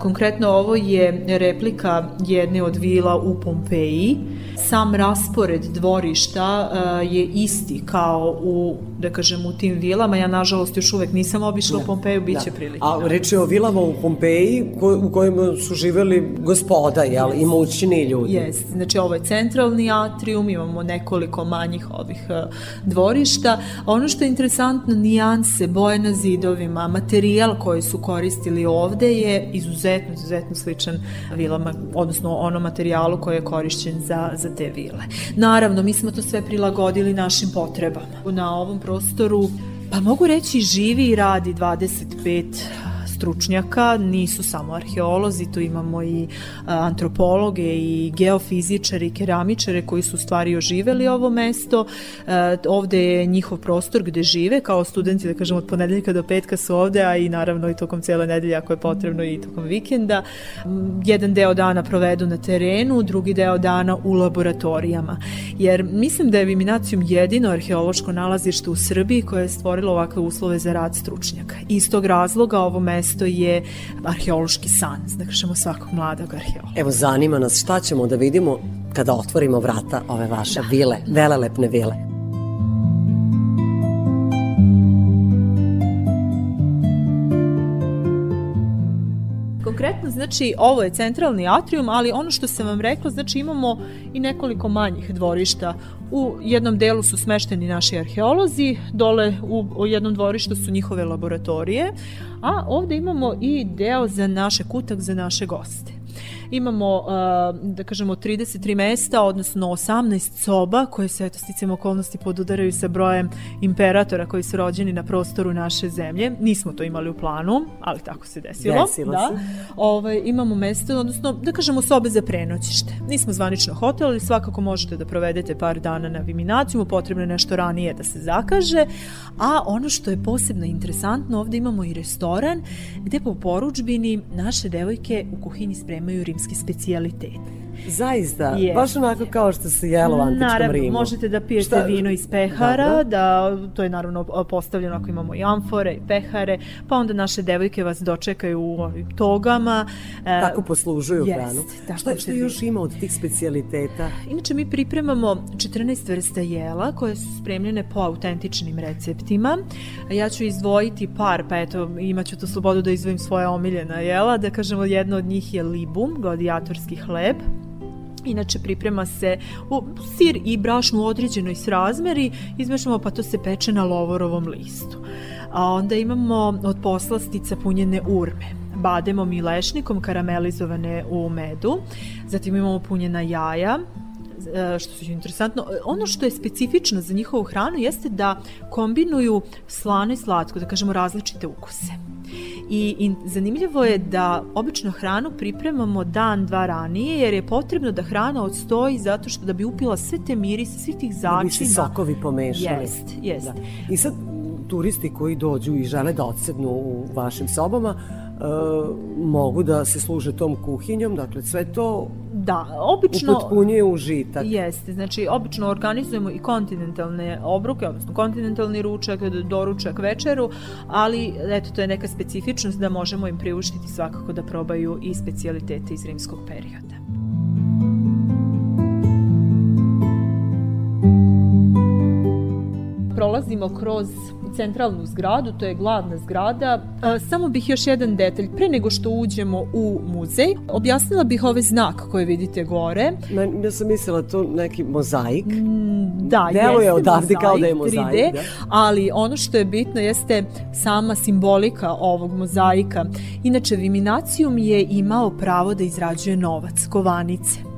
Speaker 13: Konkretno ovo je replika jedne od vila u Pompeji. Sam raspored dvorišta e, je isti kao u, da kažem, u tim vilama. Ja, nažalost, još uvek nisam obišla u Pompeju, bit će prilike.
Speaker 1: A reč je o vilama u Pompeji u kojima su živeli gospoda, jel, i moćni ljudi.
Speaker 13: Jeste, znači ovo je centralni atrium, imamo nekoliko manjih ovih e, dvorišta. A ono što je interesantno, nijanse, boje na zidovima, materijal koji su koristili ovde je izuzetno, izuzetno sličan vilama, odnosno onom materijalu koji je korišćen za, za te vile. Naravno, mi smo to sve prilagodili našim potrebama. Na ovom prostoru Pa mogu reći živi i radi 25 stručnjaka, nisu samo arheolozi, tu imamo i a, antropologe i geofizičare i keramičare koji su stvari oživeli ovo mesto. E, ovde je njihov prostor gde žive, kao studenti, da kažem, od ponedeljka do petka su ovde, a i naravno i tokom cijele nedelje ako je potrebno i tokom vikenda. Jedan deo dana provedu na terenu, drugi deo dana u laboratorijama. Jer mislim da je Viminacijum jedino arheološko nalazište u Srbiji koje je stvorilo ovakve uslove za rad stručnjaka. Iz tog razloga ovo mesto je arheološki san, da kažemo svakog mladog arheologa.
Speaker 1: Evo, zanima nas šta ćemo da vidimo kada otvorimo vrata ove vaše vile, velelepne vile.
Speaker 13: Konkretno, znači, ovo je centralni atrium, ali ono što sam vam rekla, znači imamo i nekoliko manjih dvorišta. U jednom delu su smešteni naši arheolozi, dole u, jednom dvorištu su njihove laboratorije, a ovde imamo i deo za naše kutak, za naše goste imamo, uh, da kažemo, 33 mesta, odnosno 18 soba koje se, eto, sticam okolnosti podudaraju sa brojem imperatora koji su rođeni na prostoru naše zemlje. Nismo to imali u planu, ali tako se desilo.
Speaker 1: Desilo
Speaker 13: da.
Speaker 1: se.
Speaker 13: Ovaj, imamo mesto, odnosno, da kažemo, sobe za prenoćište. Nismo zvanično hotel, ali svakako možete da provedete par dana na Viminacijumu, potrebno je nešto ranije da se zakaže, a ono što je posebno interesantno, ovde imamo i restoran gde po poručbini naše devojke u kuhinji spremaju rimski specijalitet.
Speaker 1: Zaista,
Speaker 13: Je.
Speaker 1: baš onako kao što se jelo u antičkom
Speaker 13: naravno,
Speaker 1: Rimu.
Speaker 13: možete da pijete
Speaker 1: Šta-
Speaker 13: vino iz pehara,
Speaker 1: Dobro.
Speaker 13: da to je naravno postavljeno ako imamo i amfore i pehare, pa onda naše devojke vas dočekaju u ovim togama. E,
Speaker 1: Tako poslužuju
Speaker 13: jest,
Speaker 1: hranu.
Speaker 13: tako
Speaker 1: Šta, šta još ima od tih specijaliteta?
Speaker 13: Inače, mi pripremamo 14 vrsta jela koje su spremljene po autentičnim receptima. Ja ću izdvojiti par, pa eto, imaću tu slobodu da izdvojim svoje omiljena jela. Da kažemo, jedno od njih je libum, gladijatorski hleb. Inače priprema se u sir i brašnu u određenoj srazmeri, izmešamo pa to se peče na lovorovom listu. A onda imamo od poslastica punjene urme bademom i lešnikom karamelizovane u medu. Zatim imamo punjena jaja, e, što je interesantno. Ono što je specifično za njihovu hranu jeste da kombinuju slano i slatko, da kažemo različite ukuse. I, I zanimljivo je da obično hranu pripremamo dan, dva ranije, jer je potrebno da hrana odstoji zato što da bi upila sve te mirise, svih tih začina.
Speaker 1: Da bi se sokovi pomešali.
Speaker 13: Jest, jest.
Speaker 1: Da. I sad turisti koji dođu i žele da odsednu u vašim sobama mogu da se služe tom kuhinjom, dakle sve to
Speaker 13: Da, obično...
Speaker 1: upotpunjuje užitak.
Speaker 13: Jeste, znači obično organizujemo i kontinentalne obruke, odnosno kontinentalni ručak, doručak, večeru, ali eto to je neka specifičnost da možemo im priuštiti svakako da probaju i specijalitete iz rimskog perioda. prolazimo kroz centralnu zgradu, to je glavna zgrada. E, Samo bih još jedan detalj, pre nego što uđemo u muzej, objasnila bih ovaj znak koji vidite gore.
Speaker 1: Ma, ja sam mislila to neki mozaik.
Speaker 13: Da,
Speaker 1: Deluje
Speaker 13: jeste
Speaker 1: odavde kao da je mozaik,
Speaker 13: 3D,
Speaker 1: da.
Speaker 13: ali ono što je bitno jeste sama simbolika ovog mozaika. Inače, Viminacijum je imao pravo da izrađuje novac, kovanice.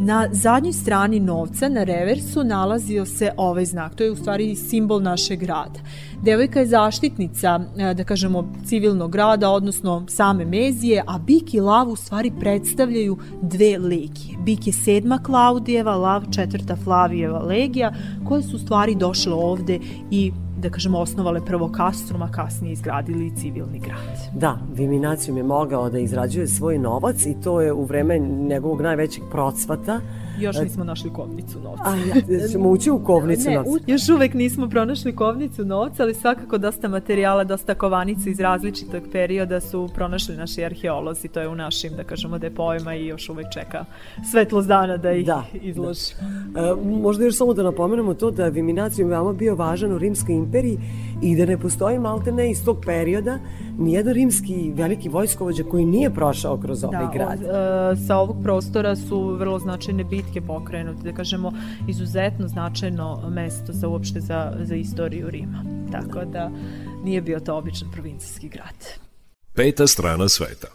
Speaker 13: Na zadnjoj strani novca na reversu nalazio se ovaj znak. To je u stvari simbol našeg grada. Devojka je zaštitnica, e, da kažemo, civilnog grada, odnosno same Mezije, a Bik i Lav u stvari predstavljaju dve legije. Bik je sedma Klaudijeva, Lav četvrta Flavijeva legija, koje su u stvari došle ovde i da kažemo, osnovale prvo Kastrum, a kasnije izgradili civilni grad.
Speaker 1: Da, Viminacijum je mogao da izrađuje svoj novac i to je u vreme njegovog najvećeg procvata
Speaker 13: Još nismo našli kovnicu novca.
Speaker 1: A ja, ćemo ući u kovnicu
Speaker 13: ne,
Speaker 1: novca.
Speaker 13: u, još uvek nismo pronašli kovnicu novca, ali svakako dosta materijala, dosta kovanica iz različitog perioda su pronašli naši arheolozi. To je u našim, da kažemo, depojima i još uvek čeka svetlost dana da ih
Speaker 1: Da,
Speaker 13: izloži.
Speaker 1: E, možda još samo da napomenemo to da je Viminacijum veoma bio važan u Rimskoj imperiji i da ne postoji maltene iz tog perioda nijedan rimski veliki vojskovođa koji nije prošao kroz ovaj
Speaker 13: Da,
Speaker 1: grad.
Speaker 13: od, e, sa ovog prostora su vrlo značajne bitke pokrenute, da kažemo izuzetno značajno mesto za uopšte za, za istoriju Rima. Tako da nije bio to običan provincijski grad.
Speaker 2: Peta strana sveta.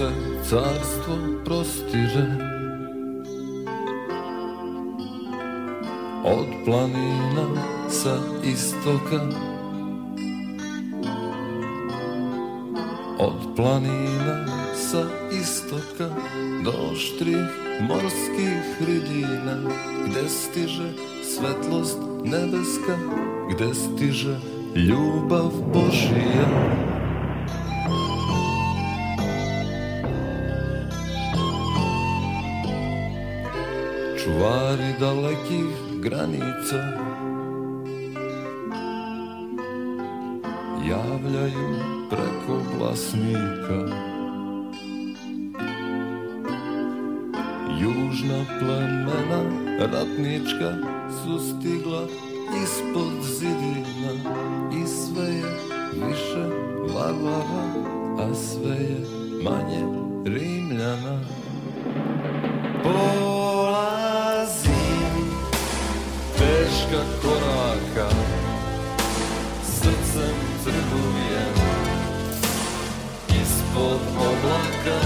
Speaker 14: Se carstvo prostiže. Od planina sa istoka Od planina sa istoka Do štrih morskih hridina Gde stiže svetlost nebeska Gde stiže ljubav Božija Čuvari dalekih granica. Javljaju preko glasnika Južna plemena ratnička su stigla ispod zidina I sve je više varvara, a sve je manje rimljana. Polazim teška koraka. Srcem trgujem Ispod oblaka.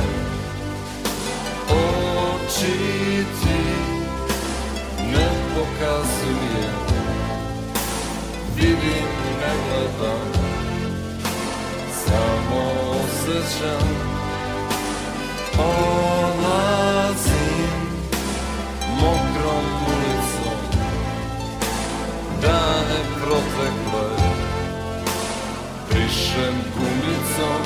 Speaker 14: Oči ti ne pokazujem Vidim, ne gledam. Samo osjećam. Odlazim Dane protekle. Brišem gumicom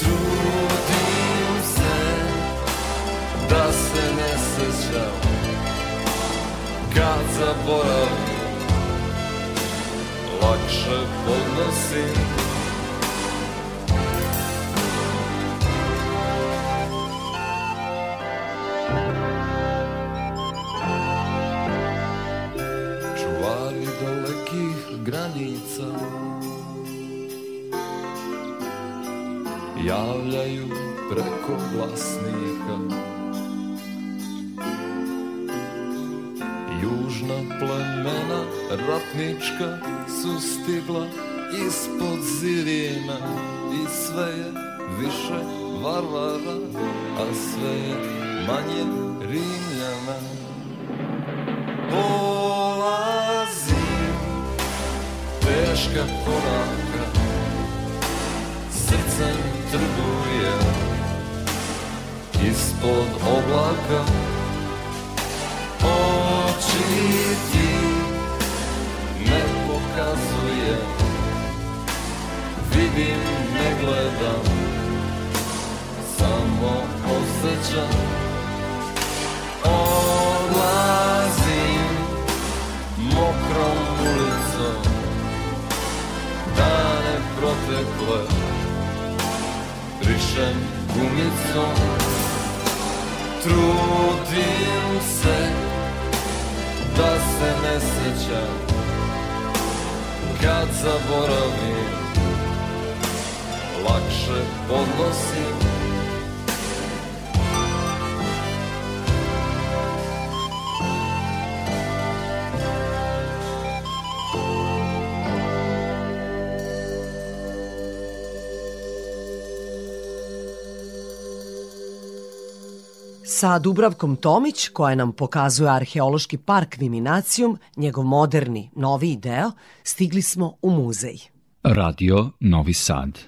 Speaker 14: Trudim se Da se ne sećam. Kad zaboravim Lakše podnosim granica javljaju preko glasnika južna plemena ratnička su stigla ispod zidina i sve je više varvara a sve je manje rimljana teška koraka. Srcem trguje ispod oblaka. Oči ti ne pokazuje. Vidim ne gledam samo osjećam. Odlazim mokrom ulicom protekle brišem gumicom trudim se da se ne sećam kad zaboravim lakše podnosim
Speaker 1: Sa Dubravkom Tomić, koja nam pokazuje arheološki park Viminacijum, njegov moderni, novi deo, stigli smo u muzej.
Speaker 15: Radio Novi Sad.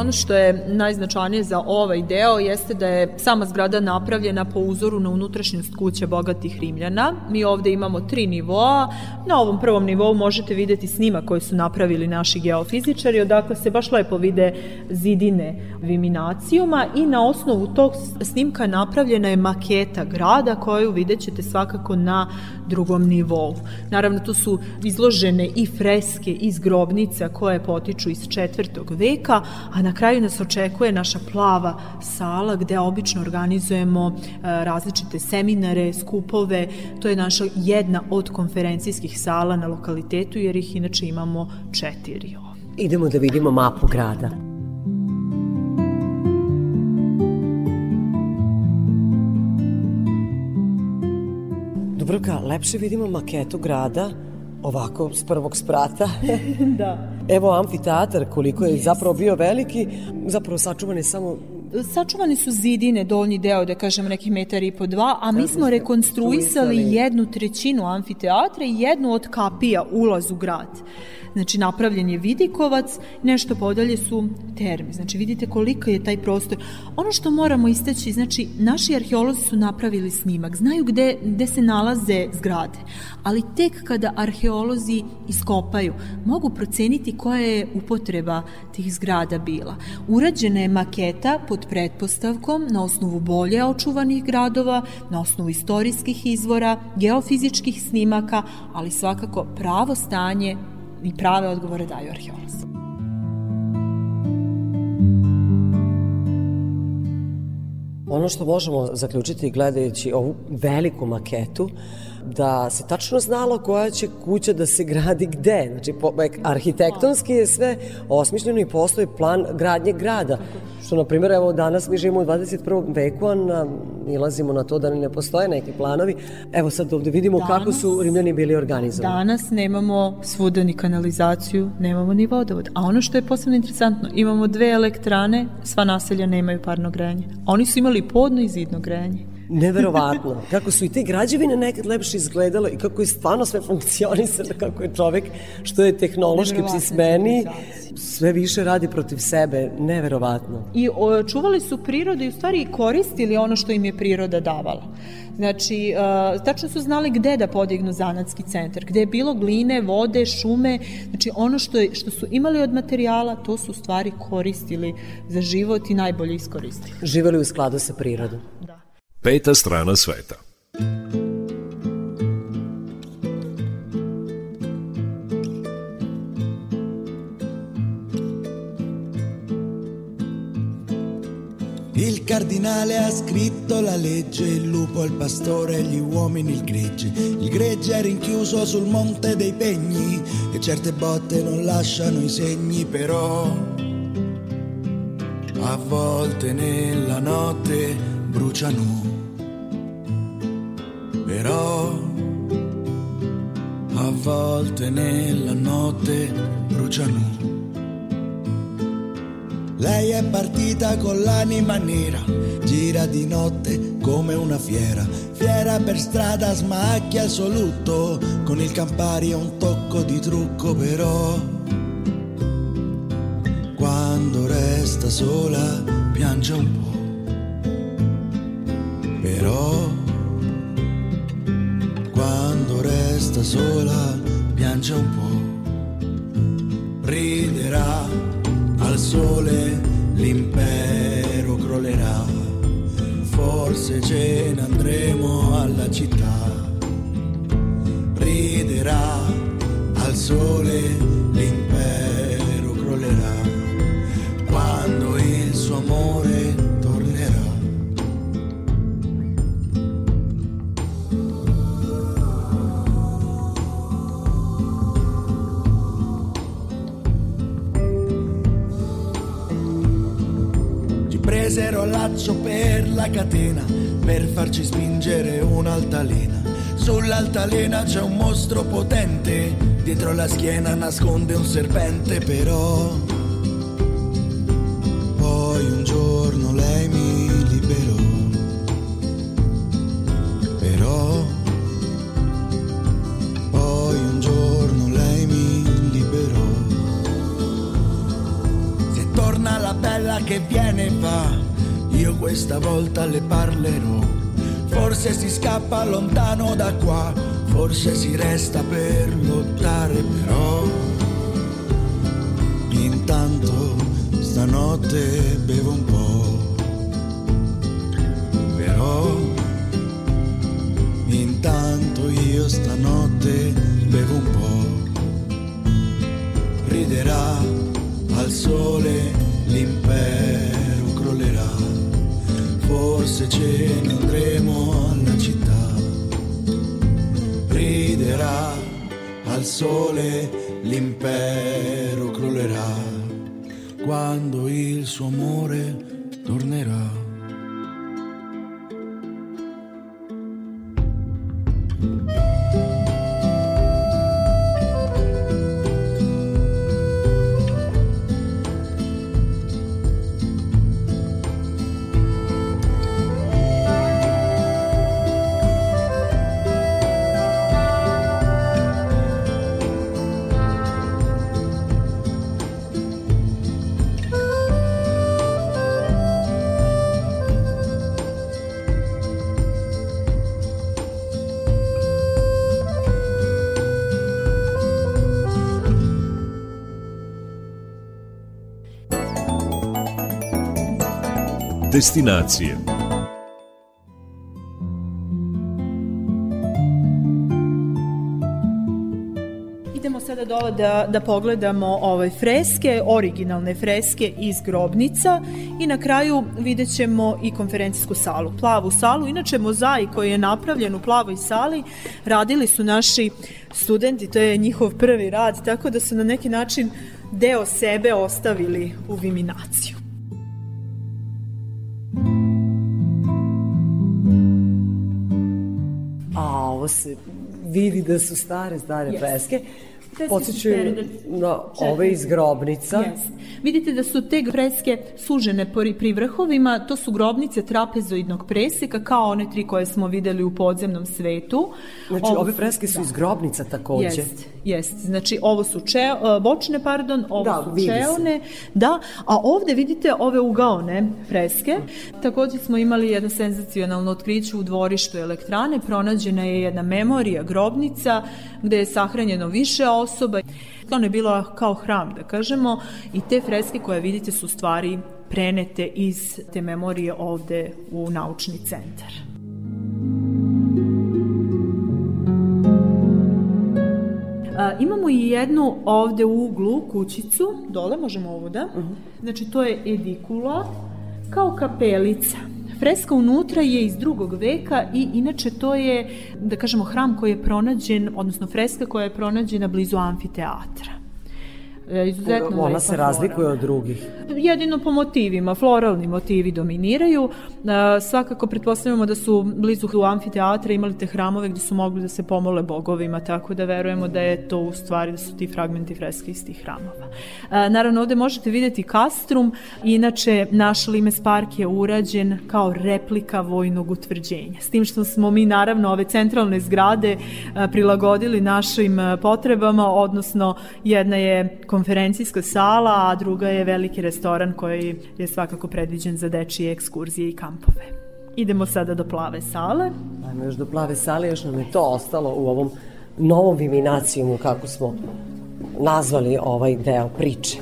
Speaker 13: Ono što je najznačajnije za ovaj deo jeste da je sama zgrada napravljena po uzoru na unutrašnjost kuće bogatih Rimljana. Mi ovde imamo tri nivoa. Na ovom prvom nivou možete videti snima koje su napravili naši geofizičari, odakle se baš lepo vide zidine viminacijuma i na osnovu tog snimka napravljena je maketa grada koju vidjet ćete svakako na drugom nivou. Naravno, tu su izložene i freske iz grobnica koje potiču iz četvrtog veka, a na kraju nas očekuje naša plava sala gde obično organizujemo e, različite seminare, skupove. To je naša jedna od konferencijskih sala na lokalitetu jer ih inače imamo četiri.
Speaker 1: Idemo da vidimo mapu grada. Dubrovka, lepše vidimo maketu grada ovako s prvog sprata. (laughs)
Speaker 13: da.
Speaker 1: Evo amfiteatar koliko je yes. zapravo bio veliki, zapravo sačuvan je samo
Speaker 13: sačuvani su zidine, donji deo, da kažem, nekih metara i po dva, a mi smo rekonstruisali jednu trećinu amfiteatra i jednu od kapija, ulaz u grad. Znači, napravljen je vidikovac, nešto podalje su termi. Znači, vidite koliko je taj prostor. Ono što moramo istaći, znači, naši arheolozi su napravili snimak, znaju gde, gde se nalaze zgrade, ali tek kada arheolozi iskopaju, mogu proceniti koja je upotreba tih zgrada bila. Urađena je maketa pod pretpostavkom na osnovu bolje očuvanih gradova, na osnovu istorijskih izvora, geofizičkih snimaka, ali svakako pravo stanje i prave odgovore daju arheolozi.
Speaker 1: Ono što možemo zaključiti gledajući ovu veliku maketu, da se tačno znalo koja će kuća da se gradi gde. Znači, po, arhitektonski je sve osmišljeno i postoji plan gradnje grada. Što, na primjer, evo danas mi živimo u 21. veku, a na, nilazimo na to da ne postoje neki planovi. Evo sad ovde vidimo danas, kako su Rimljani bili organizovani.
Speaker 13: Danas nemamo svuda ni kanalizaciju, nemamo ni vodovod. A ono što je posebno interesantno, imamo dve elektrane, sva naselja nemaju parno grejanje. Oni su imali podno i zidno grejanje.
Speaker 1: Neverovatno. Kako su i te građevine nekad lepše izgledale i kako je stvarno sve funkcionisalo, kako je čovek, što je tehnološki pismeni, sve više radi protiv sebe. Neverovatno.
Speaker 13: I o, čuvali su prirodu i u stvari koristili ono što im je priroda davala. Znači, uh, tačno su znali gde da podignu zanatski centar, gde je bilo gline, vode, šume, znači ono što, je, što su imali od materijala, to su stvari koristili za život i najbolje iskoristili.
Speaker 1: Živeli u skladu sa prirodom.
Speaker 13: Da.
Speaker 2: Peta strana sveta.
Speaker 11: Il cardinale ha scritto la legge, il lupo il pastore, gli uomini il gregge. Il gregge è rinchiuso sul monte dei pegni e certe botte non lasciano i segni, però a volte nella notte bruciano. Però a volte nella notte bruciano. Lei è partita con l'anima nera, gira di notte come una fiera, fiera per strada smacchia il suo lutto, con il Campari un tocco di trucco però. Quando resta sola piange un po', però. Quando resta sola piange un po', riderà al sole l'impero crollerà, forse ce ne andremo alla città, riderà al sole braccio per la catena per farci spingere un'altalena. Sull'altalena c'è un mostro potente, dietro la schiena nasconde un serpente però. Poi un giorno lei mi liberò, però. Poi un giorno lei mi liberò. Se torna la bella che viene e va io questa volta le parlerò. Forse si scappa lontano da qua, forse si resta per lottare, però intanto stanotte bevo un po'. Però intanto io stanotte bevo un po'. Riderà al sole l'impero forse ce ne andremo alla città. Riderà al sole l'impero crollerà, quando il suo amore tornerà.
Speaker 2: Destinacije
Speaker 13: Idemo sada dole da, da pogledamo ove freske, originalne freske iz grobnica i na kraju vidjet ćemo i konferencijsku salu, plavu salu. Inače, mozaik koji je napravljen u plavoj sali radili su naši studenti, to je njihov prvi rad, tako da su na neki način deo sebe ostavili u viminaciju.
Speaker 1: Ovo se vidi da su stare, stare
Speaker 13: Yes.
Speaker 1: freske. Podsjećaju na ove iz grobnica.
Speaker 13: Yes. Vidite da su te freske sužene pri, vrhovima, to su grobnice trapezoidnog preseka, kao one tri koje smo videli u podzemnom svetu.
Speaker 1: Znači,
Speaker 13: Ovo
Speaker 1: ove freske su
Speaker 13: da.
Speaker 1: iz grobnica takođe.
Speaker 13: Jest, jest. Znači, ovo su če, e, bočne, pardon, ovo
Speaker 1: Da,
Speaker 13: su
Speaker 1: se.
Speaker 13: čeone, da, a ovde vidite ove ugaone freske. Takođe smo imali jedno senzacionalno otkriće u dvorištu elektrane, pronađena je jedna memorija, grobnica, gde je sahranjeno više osoba. Ona je bila kao hram, da kažemo, i te freske koje vidite su stvari prenete iz te memorije ovde u naučni centar. A, imamo i jednu ovde u uglu kućicu, dole možemo ovo da? Znači to je edikula, kao kapelica. Freska unutra je iz drugog veka i inače to je, da kažemo, hram koji je pronađen, odnosno freska koja je pronađena blizu amfiteatra. E, Izuzetno
Speaker 1: Ona se razlikuje od drugih.
Speaker 13: Jedino po motivima, floralni motivi dominiraju. E, svakako pretpostavljamo da su blizu u amfiteatra imali te hramove gde su mogli da se pomole bogovima, tako da verujemo da je to u stvari da su ti fragmenti freske iz tih hramova. E, naravno, ovde možete videti kastrum, inače naš Limes park je urađen kao replika vojnog utvrđenja. S tim što smo mi naravno ove centralne zgrade prilagodili našim potrebama, odnosno jedna je konferencijska sala, a druga je veliki restoran koji je svakako predviđen za dečije ekskurzije i kampove. Idemo sada do plave sale.
Speaker 1: Ajmo još do plave sale, još nam je to ostalo u ovom novom viminacijumu, kako smo nazvali ovaj deo priče.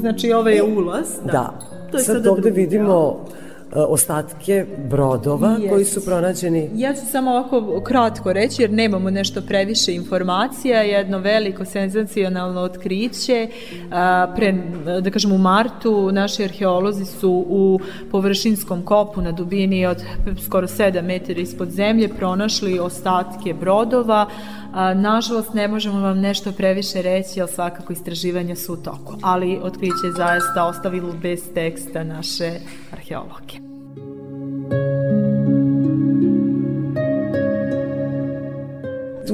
Speaker 13: Znači, ovo je ulaz.
Speaker 1: Da.
Speaker 13: To je
Speaker 1: Sad ovde vidimo e, ostatke brodova
Speaker 13: Jest.
Speaker 1: koji su pronađeni
Speaker 13: Ja ću samo ovako kratko reći jer nemamo nešto previše informacija, jedno veliko senzacionalno otkriće. A, Pre, da kažem, u martu naši arheolozi su u površinskom kopu na dubini od skoro 7 metara ispod zemlje pronašli ostatke brodova. A, nažalost, ne možemo vam nešto previše reći, ali svakako istraživanja su u toku. Ali otkriće je zaista ostavilo bez teksta naše arheologe.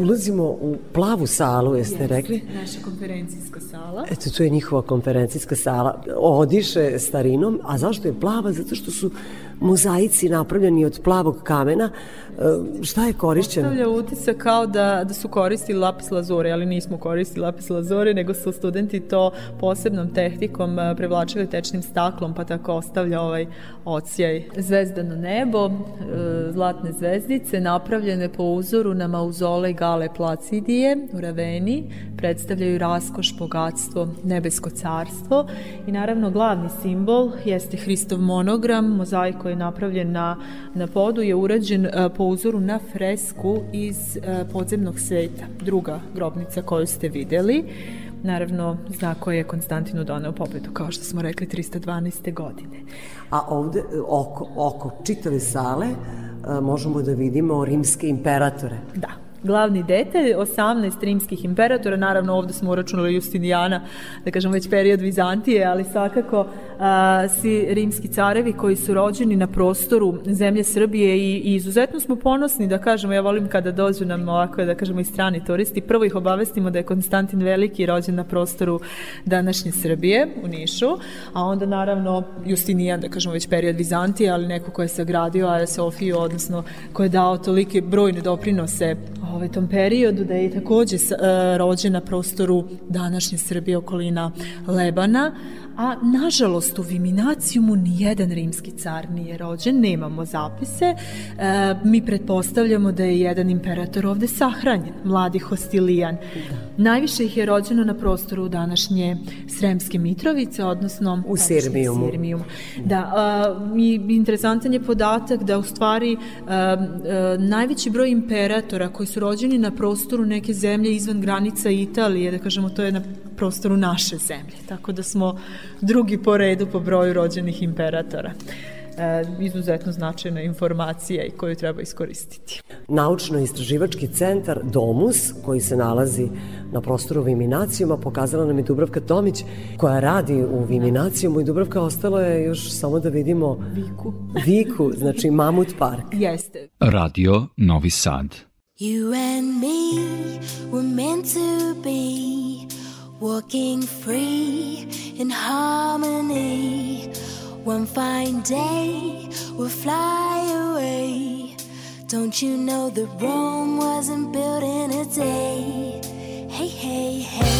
Speaker 1: ulazimo u plavu salu, jeste
Speaker 13: Yes,
Speaker 1: rekli?
Speaker 13: Naša konferencijska sala.
Speaker 1: Eto, to je njihova konferencijska sala. Odiše starinom, a zašto je plava? Zato što su mozaici napravljeni od plavog kamena. E, šta je korišćeno?
Speaker 13: Ostavlja utisak kao da, da su koristili lapis lazuri, ali nismo koristili lapis lazuri, nego su studenti to posebnom tehnikom e, prevlačili tečnim staklom, pa tako ostavlja ovaj ocijaj. Zvezdano nebo, e, zlatne zvezdice, napravljene po uzoru na mauzole Gale Placidije u Raveni, predstavljaju raskoš, bogatstvo, nebesko carstvo i naravno glavni simbol jeste Hristov monogram, mozaik koji je napravljen na, na podu je urađen e, po uzoru na fresku iz e, podzemnog sveta, druga grobnica koju ste videli. Naravno, znak koji je Konstantinu doneo pobedu, kao što smo rekli, 312. godine.
Speaker 1: A ovde, oko, oko čitave sale, e, možemo da vidimo rimske imperatore.
Speaker 13: Da, glavni detalj, 18 rimskih imperatora, naravno ovde smo uračunali Justinijana, da kažem već period Vizantije, ali svakako a, svi rimski carevi koji su rođeni na prostoru zemlje Srbije i, i izuzetno smo ponosni da kažemo, ja volim kada dođu nam ovako da kažemo i strani turisti, prvo ih obavestimo da je Konstantin Veliki rođen na prostoru današnje Srbije u Nišu, a onda naravno Justinijan, da kažemo već period Vizantije, ali neko ko je sagradio Aja Sofiju, odnosno ko je dao tolike brojne doprinose ovaj, tom periodu, da je takođe uh, rođen na prostoru današnje Srbije okolina Lebana, a nažalost u Viminacijumu ni jedan rimski car nije rođen, nemamo zapise. E, mi pretpostavljamo da je jedan imperator ovde sahranjen, mladi Hostilijan. Najviše ih je rođeno na prostoru današnje Sremske Mitrovice, odnosno
Speaker 1: U Sirmijumu.
Speaker 13: Sirmijumu. Da, a, i interesantan je podatak da u stvari a, a, najveći broj imperatora koji su rođeni na prostoru neke zemlje izvan granica Italije, da kažemo to je na prostoru naše zemlje, tako da smo drugi po redu po broju rođenih imperatora. E, izuzetno značajna informacija i koju treba iskoristiti.
Speaker 1: Naučno-istraživački centar Domus, koji se nalazi na prostoru Viminacijuma, pokazala nam je Dubravka Tomić, koja radi u Viminacijumu i Dubravka ostalo je još samo da vidimo
Speaker 13: Viku.
Speaker 1: Viku, znači Mamut park.
Speaker 13: Jeste.
Speaker 15: Radio Novi Sad.
Speaker 6: You and me were meant to be walking free in harmony. One fine day we'll fly away. Don't you know that Rome wasn't built in a day? Hey, hey, hey.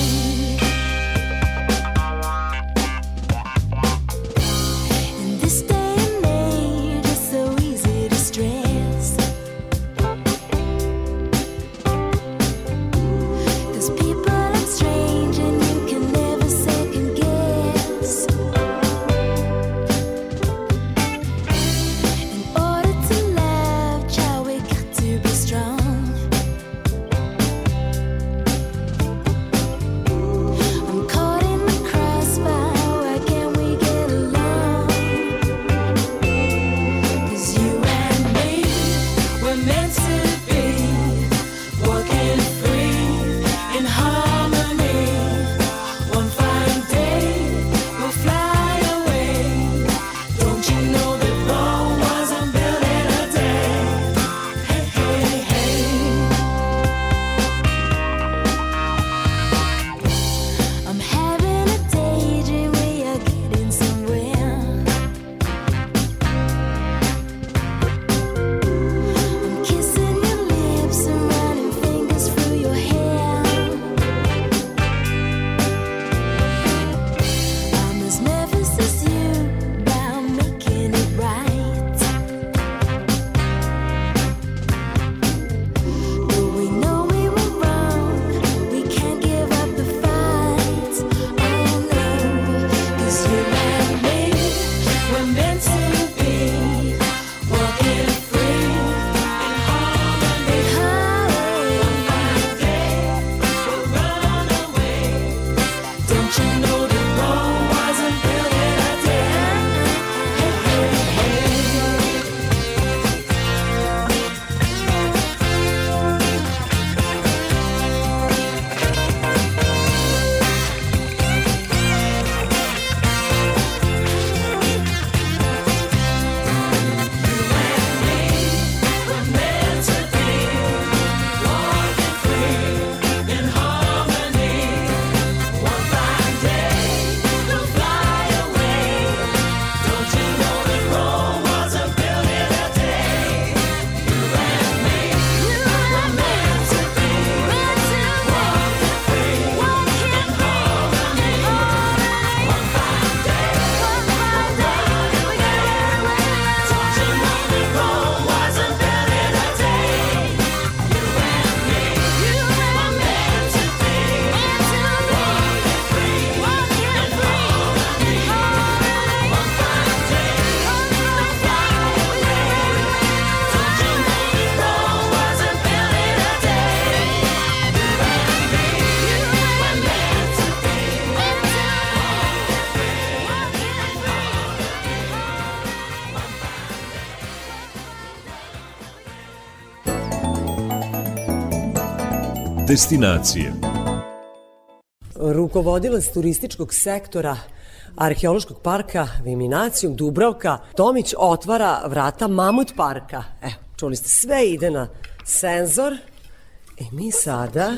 Speaker 2: Destinacije
Speaker 1: Rukovodilac turističkog sektora Arheološkog parka Viminacijum Dubravka Tomić otvara vrata Mamut parka. Evo, čuli ste, sve ide na senzor. I mi sada...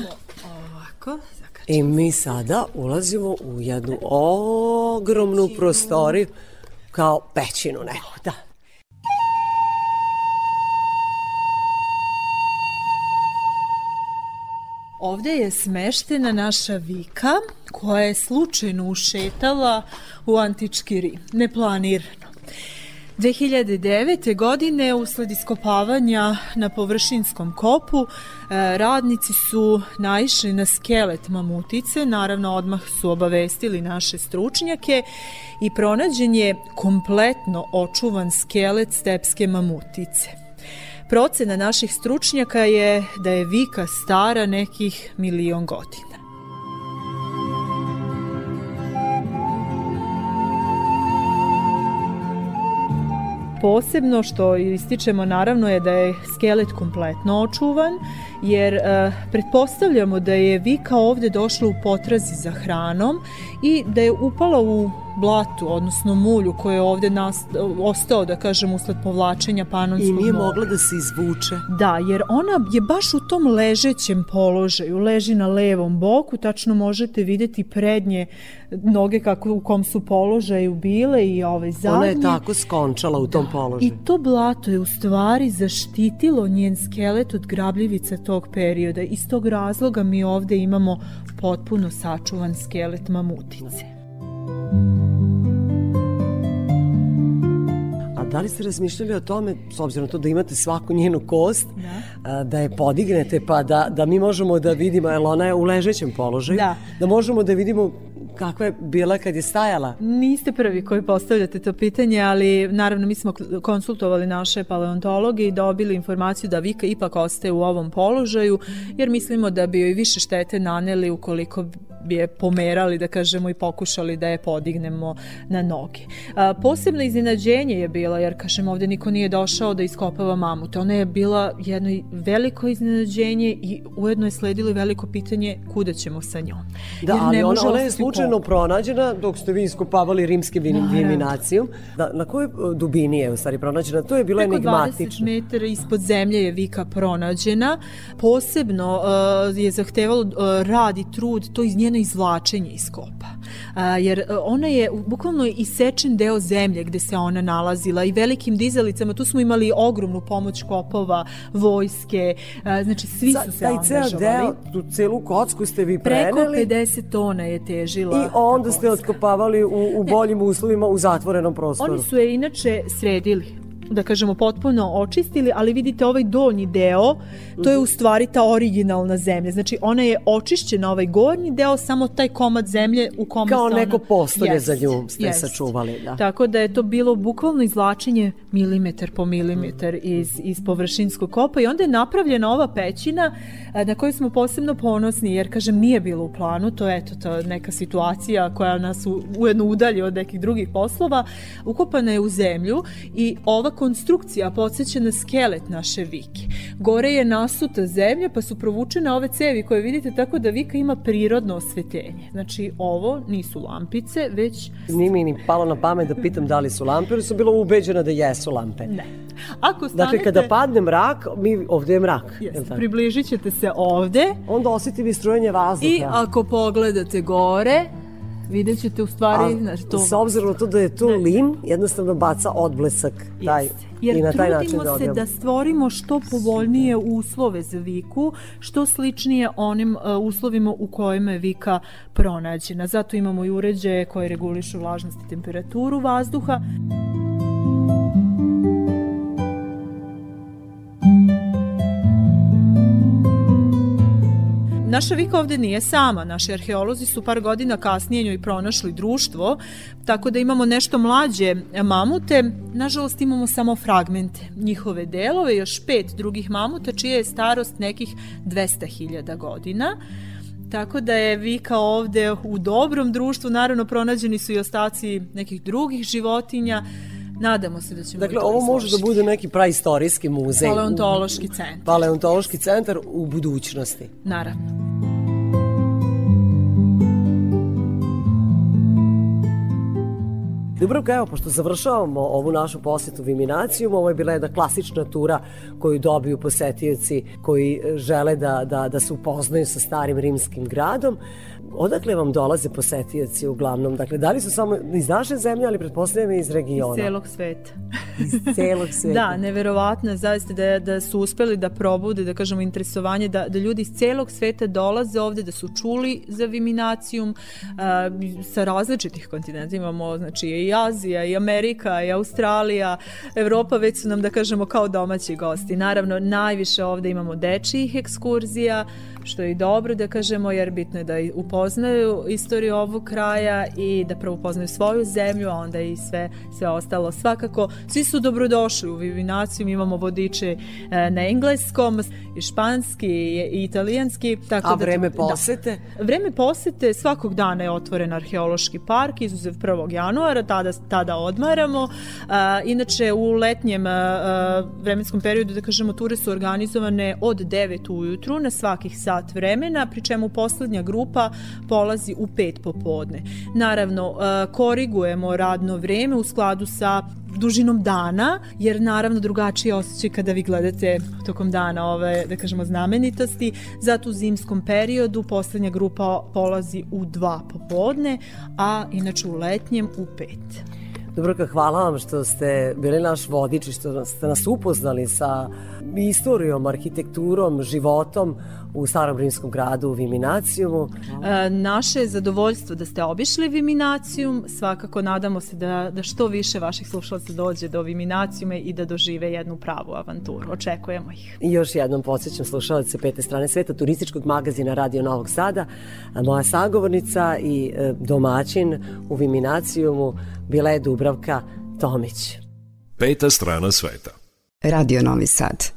Speaker 13: Ovako,
Speaker 1: I mi sada ulazimo u jednu ogromnu prostoriju kao pećinu neku, da.
Speaker 13: Ovde je smeštena naša vika koja je slučajno ušetala u antički Rim, neplanirano. 2009. godine usled iskopavanja na površinskom kopu e, radnici su naišli na skelet mamutice, naravno odmah su obavestili naše stručnjake i pronađen je kompletno očuvan skelet stepske mamutice. Procena naših stručnjaka je da je vika stara nekih milion godina. Posebno što ističemo naravno je da je skelet kompletno očuvan, jer e, pretpostavljamo da je Vika ovde došla u potrazi za hranom i da je upala u blatu, odnosno mulju koje je ovde nast, ostao, da kažem, usled povlačenja panonskog
Speaker 1: I nije
Speaker 13: mora.
Speaker 1: mogla da se izvuče.
Speaker 13: Da, jer ona je baš u tom ležećem položaju, leži na levom boku, tačno možete videti prednje noge kako u kom su položaju bile i ovaj zadnje.
Speaker 1: Ona je tako skončala u tom položaju.
Speaker 13: I to blato je u stvari zaštitilo njen skelet od grabljivica tog perioda. Iz tog razloga mi ovde imamo potpuno sačuvan skelet mamutice.
Speaker 1: A da li ste razmišljali o tome, s obzirom to da imate svaku njenu kost, da, da je podignete pa da, da mi možemo da vidimo, jer ona je u ležećem položaju,
Speaker 13: Da.
Speaker 1: da možemo da vidimo kakva je bila kad je stajala?
Speaker 13: Niste prvi koji postavljate to pitanje, ali naravno mi smo konsultovali naše paleontologe i dobili informaciju da Vika ipak ostaje u ovom položaju, jer mislimo da bi joj više štete naneli ukoliko je pomerali, da kažemo, i pokušali da je podignemo na noge. A, posebno iznenađenje je bilo, jer, kažem, ovde niko nije došao da iskopava mamute. Ona je bila jedno veliko iznenađenje i ujedno je sledilo veliko pitanje kuda ćemo sa njom.
Speaker 1: Da,
Speaker 13: Jer
Speaker 1: ali ona, ona je slučajno pronađena dok ste vi iskopavali rimske vin, viminacijum. Da, na kojoj e, dubini je u stvari pronađena? To je bilo
Speaker 13: Preko 20
Speaker 1: enigmatično.
Speaker 13: metara ispod zemlje je Vika pronađena. Posebno uh, je zahtevalo uh, rad i trud to iz njeno izvlačenje iz kopa. Uh, jer uh, ona je bukvalno isečen deo zemlje gde se ona nalazila i velikim dizalicama. Tu smo imali ogromnu pomoć kopova, vojske, uh, znači svi
Speaker 1: Sa-
Speaker 13: su se
Speaker 1: Taj ceo
Speaker 13: angažovali.
Speaker 1: deo, tu celu kocku ste vi
Speaker 13: Preko
Speaker 1: preneli
Speaker 13: 50 tona je težila.
Speaker 1: i onda ste otkopavali u, u boljim uslovima u zatvorenom prostoru.
Speaker 13: Oni su je inače sredili da kažemo potpuno očistili, ali vidite ovaj donji deo, to je u stvari ta originalna zemlja. Znači ona je očišćena ovaj gornji deo, samo taj komad zemlje u kome
Speaker 1: Kao neko postolje
Speaker 13: Jest,
Speaker 1: za nju ste
Speaker 13: jest.
Speaker 1: sačuvali. Da.
Speaker 13: Tako da je to bilo bukvalno izvlačenje milimetar po milimetar iz, iz površinskog kopa i onda je napravljena ova pećina a, na koju smo posebno ponosni jer kažem nije bilo u planu, to je eto to neka situacija koja nas u, ujedno udalje od nekih drugih poslova, ukopana je u zemlju i ova konstrukcija podsjeća na skelet naše vike. Gore je nasuta zemlja pa su provučene ove cevi koje vidite tako da vika ima prirodno osvetljenje. Znači ovo nisu lampice, već
Speaker 1: Nije mi ni palo na pamet da pitam da li su lampe, jer sam bila ubeđena da jesu lampe.
Speaker 13: Ne. Ako stanete...
Speaker 1: Dakle, kada padne mrak, mi, ovde je mrak.
Speaker 13: Jeste, približit ćete se ovde
Speaker 1: Onda osetim i strujanje vazduha.
Speaker 13: i ako pogledate gore, vidjet ćete u stvari...
Speaker 1: A,
Speaker 13: znači, to...
Speaker 1: S obzirom na to da je to lim, jednostavno baca odblesak taj,
Speaker 13: Jer
Speaker 1: i na taj način
Speaker 13: trudimo se
Speaker 1: dobijamo.
Speaker 13: da stvorimo što povoljnije uslove za viku, što sličnije onim uh, uslovima u kojima je vika pronađena. Zato imamo i uređaje koje regulišu vlažnost i temperaturu vazduha. Naša Vika ovde nije sama, naši arheolozi su par godina kasnije njoj pronašli društvo, tako da imamo nešto mlađe mamute, nažalost imamo samo fragmente. Njihove delove, još pet drugih mamuta čija je starost nekih 200.000 godina. Tako da je Vika ovde u dobrom društvu, naravno pronađeni su i ostaci nekih drugih životinja, Nadamo se da ćemo
Speaker 1: Dakle, ovo može da bude neki praistorijski muzej.
Speaker 13: Paleontološki centar.
Speaker 1: Paleontološki centar u budućnosti.
Speaker 13: Naravno.
Speaker 1: Dobro, evo, pošto završavamo ovu našu posetu Viminacijum, ovo je bila jedna klasična tura koju dobiju posetioci koji žele da, da, da se upoznaju sa starim rimskim gradom. Odakle vam dolaze posetioci uglavnom? Dakle, da li su samo iz naše zemlje, ali pretpostavljam iz regiona?
Speaker 13: Iz celog sveta.
Speaker 1: iz celog (laughs) sveta.
Speaker 13: da, neverovatno je zaista da, da su uspeli da probude, da kažemo, interesovanje, da, da ljudi iz celog sveta dolaze ovde, da su čuli za Viminacijum a, sa različitih kontinenta. Imamo, znači, i Azija, i Amerika, i Australija, Evropa već su nam, da kažemo, kao domaći gosti. Naravno, najviše ovde imamo dečijih ekskurzija, što je i dobro da kažemo, jer bitno je da upoznaju istoriju ovog kraja i da prvo upoznaju svoju zemlju, a onda i sve, sve ostalo. Svakako, svi su dobrodošli u Vivinaciju, imamo vodiče e, na engleskom, i španski i italijanski.
Speaker 1: Tako a da, vreme posete?
Speaker 13: Da, vreme posete svakog dana je otvoren arheološki park, izuzev 1. januara, tada, tada odmaramo. A, inače, u letnjem a, vremenskom periodu, da kažemo, ture su organizovane od 9 ujutru na svakih sat vremena, pri čemu poslednja grupa polazi u 5 popodne. Naravno, korigujemo radno vreme u skladu sa dužinom dana, jer naravno drugačije osjećaj kada vi gledate tokom dana ove, da kažemo, znamenitosti. Zato u zimskom periodu poslednja grupa polazi u dva popodne, a inače u letnjem u pet.
Speaker 1: Dobroka, hvala vam što ste bili naš vodič i što ste nas upoznali sa istorijom, arhitekturom, životom u starom rimskom gradu u Viminacijumu.
Speaker 13: E, naše je zadovoljstvo da ste obišli Viminacijum, svakako nadamo se da, da što više vaših slušalaca dođe do Viminacijume i da dožive jednu pravu avanturu. Očekujemo ih.
Speaker 1: I još jednom podsjećam slušalace pete strane sveta turističkog magazina Radio Novog Sada. Moja sagovornica i e, domaćin u Viminacijumu bila je Dubravka Tomić.
Speaker 2: Peta strana sveta.
Speaker 16: Radio Novi Sad.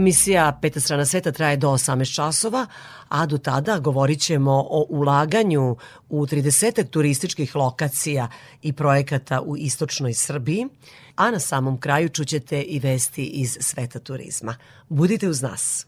Speaker 5: Emisija Peta strana sveta traje do 18 časova, a do tada govorit ćemo o ulaganju u 30 turističkih lokacija i projekata u istočnoj Srbiji, a na samom kraju čućete i vesti iz sveta turizma. Budite uz nas.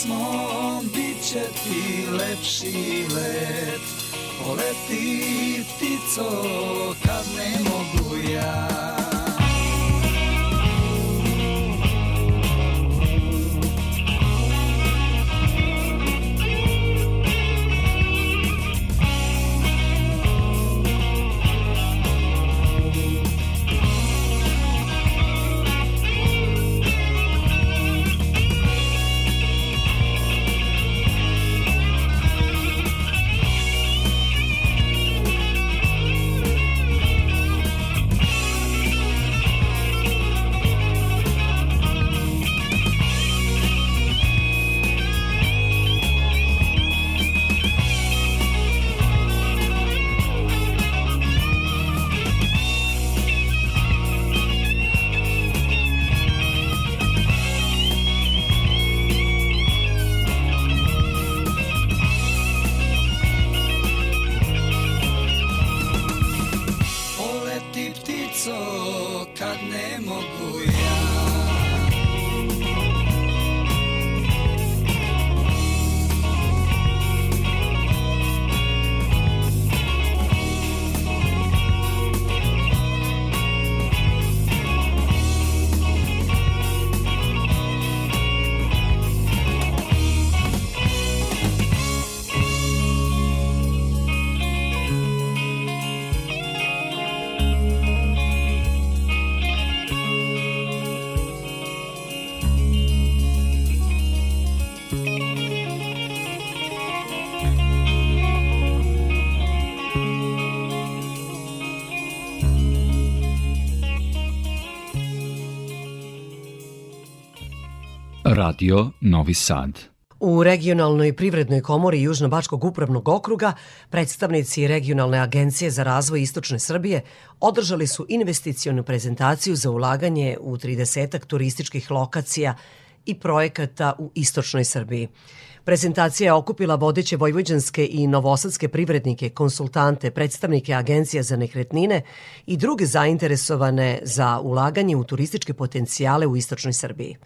Speaker 17: smo, bit će ti
Speaker 15: Radio Novi Sad.
Speaker 1: U regionalnoj privrednoj komori Južno-Bačkog upravnog okruga predstavnici regionalne agencije za razvoj Istočne Srbije održali su investicionu prezentaciju za ulaganje u 30 turističkih lokacija i projekata u Istočnoj Srbiji. Prezentacija je okupila vodeće vojvođanske i novosadske privrednike, konsultante, predstavnike agencija za nekretnine i druge zainteresovane za ulaganje u turističke potencijale u Istočnoj Srbiji.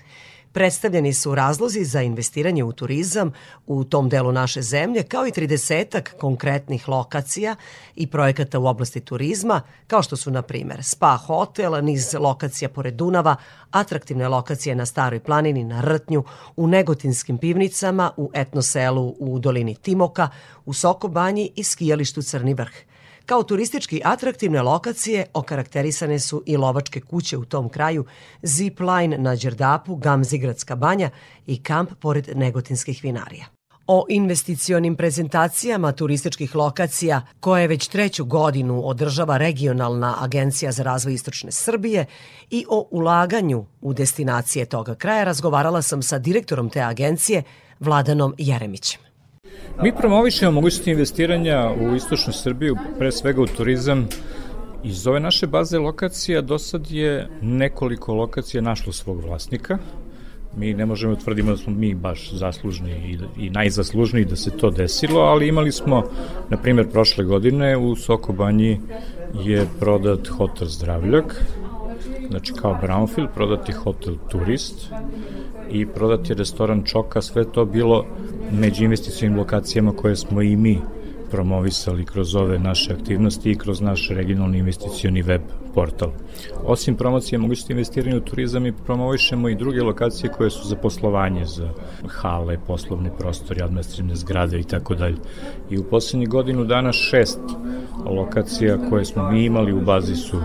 Speaker 1: Predstavljeni su razlozi za investiranje u turizam u tom delu naše zemlje, kao i 30 konkretnih lokacija i projekata u oblasti turizma, kao što su, na primer, spa hotel, niz lokacija pored Dunava, atraktivne lokacije na Staroj planini, na Rtnju, u Negotinskim pivnicama, u etnoselu u dolini Timoka, u Sokobanji i skijalištu Crni vrh – Kao turistički atraktivne lokacije okarakterisane su i lovačke kuće u tom kraju, zip line na Đerdapu, Gamzigradska banja i kamp pored Negotinskih vinarija. O investicionim prezentacijama turističkih lokacija, koje već treću godinu održava regionalna agencija za razvoj Istočne Srbije i o ulaganju u destinacije toga kraja razgovarala sam sa direktorom te agencije, Vladanom Jeremićem.
Speaker 18: Mi promovišemo mogućnosti investiranja u istočnu Srbiju, pre svega u turizam. Iz ove naše baze lokacija do sad je nekoliko lokacija našlo svog vlasnika. Mi ne možemo da tvrdimo da smo mi baš zaslužni i, i najzaslužniji da se to desilo, ali imali smo, na primjer, prošle godine u Sokobanji je prodat hotel Zdravljak, znači kao Brownfield, prodat je hotel Turist i prodat je restoran Čoka, sve to bilo među investicijnim lokacijama koje smo i mi promovisali kroz ove naše aktivnosti i kroz naš regionalni investicioni web portal. Osim promocije mogućnosti investiranja u turizam mi promovišemo i druge lokacije koje su za poslovanje, za hale, poslovne prostore, administrativne zgrade i tako dalje. I u poslednjih godinu dana šest lokacija koje smo mi imali u bazi su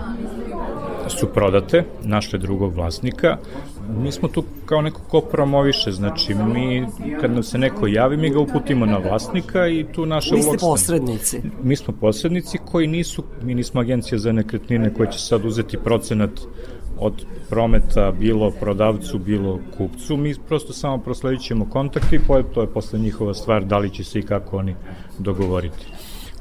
Speaker 18: su prodate, našle drugog vlasnika. Mi smo tu kao neko ko promoviše, znači mi kad nam se neko javi, mi ga uputimo na vlasnika i tu naša
Speaker 1: uloga... Vi ste posrednici.
Speaker 18: Mi smo posrednici koji nisu, mi nismo agencija za nekretnine koja će sad uzeti procenat od prometa bilo prodavcu, bilo kupcu. Mi prosto samo prosledit ćemo kontakt i to je posle njihova stvar da li će se i kako oni dogovoriti.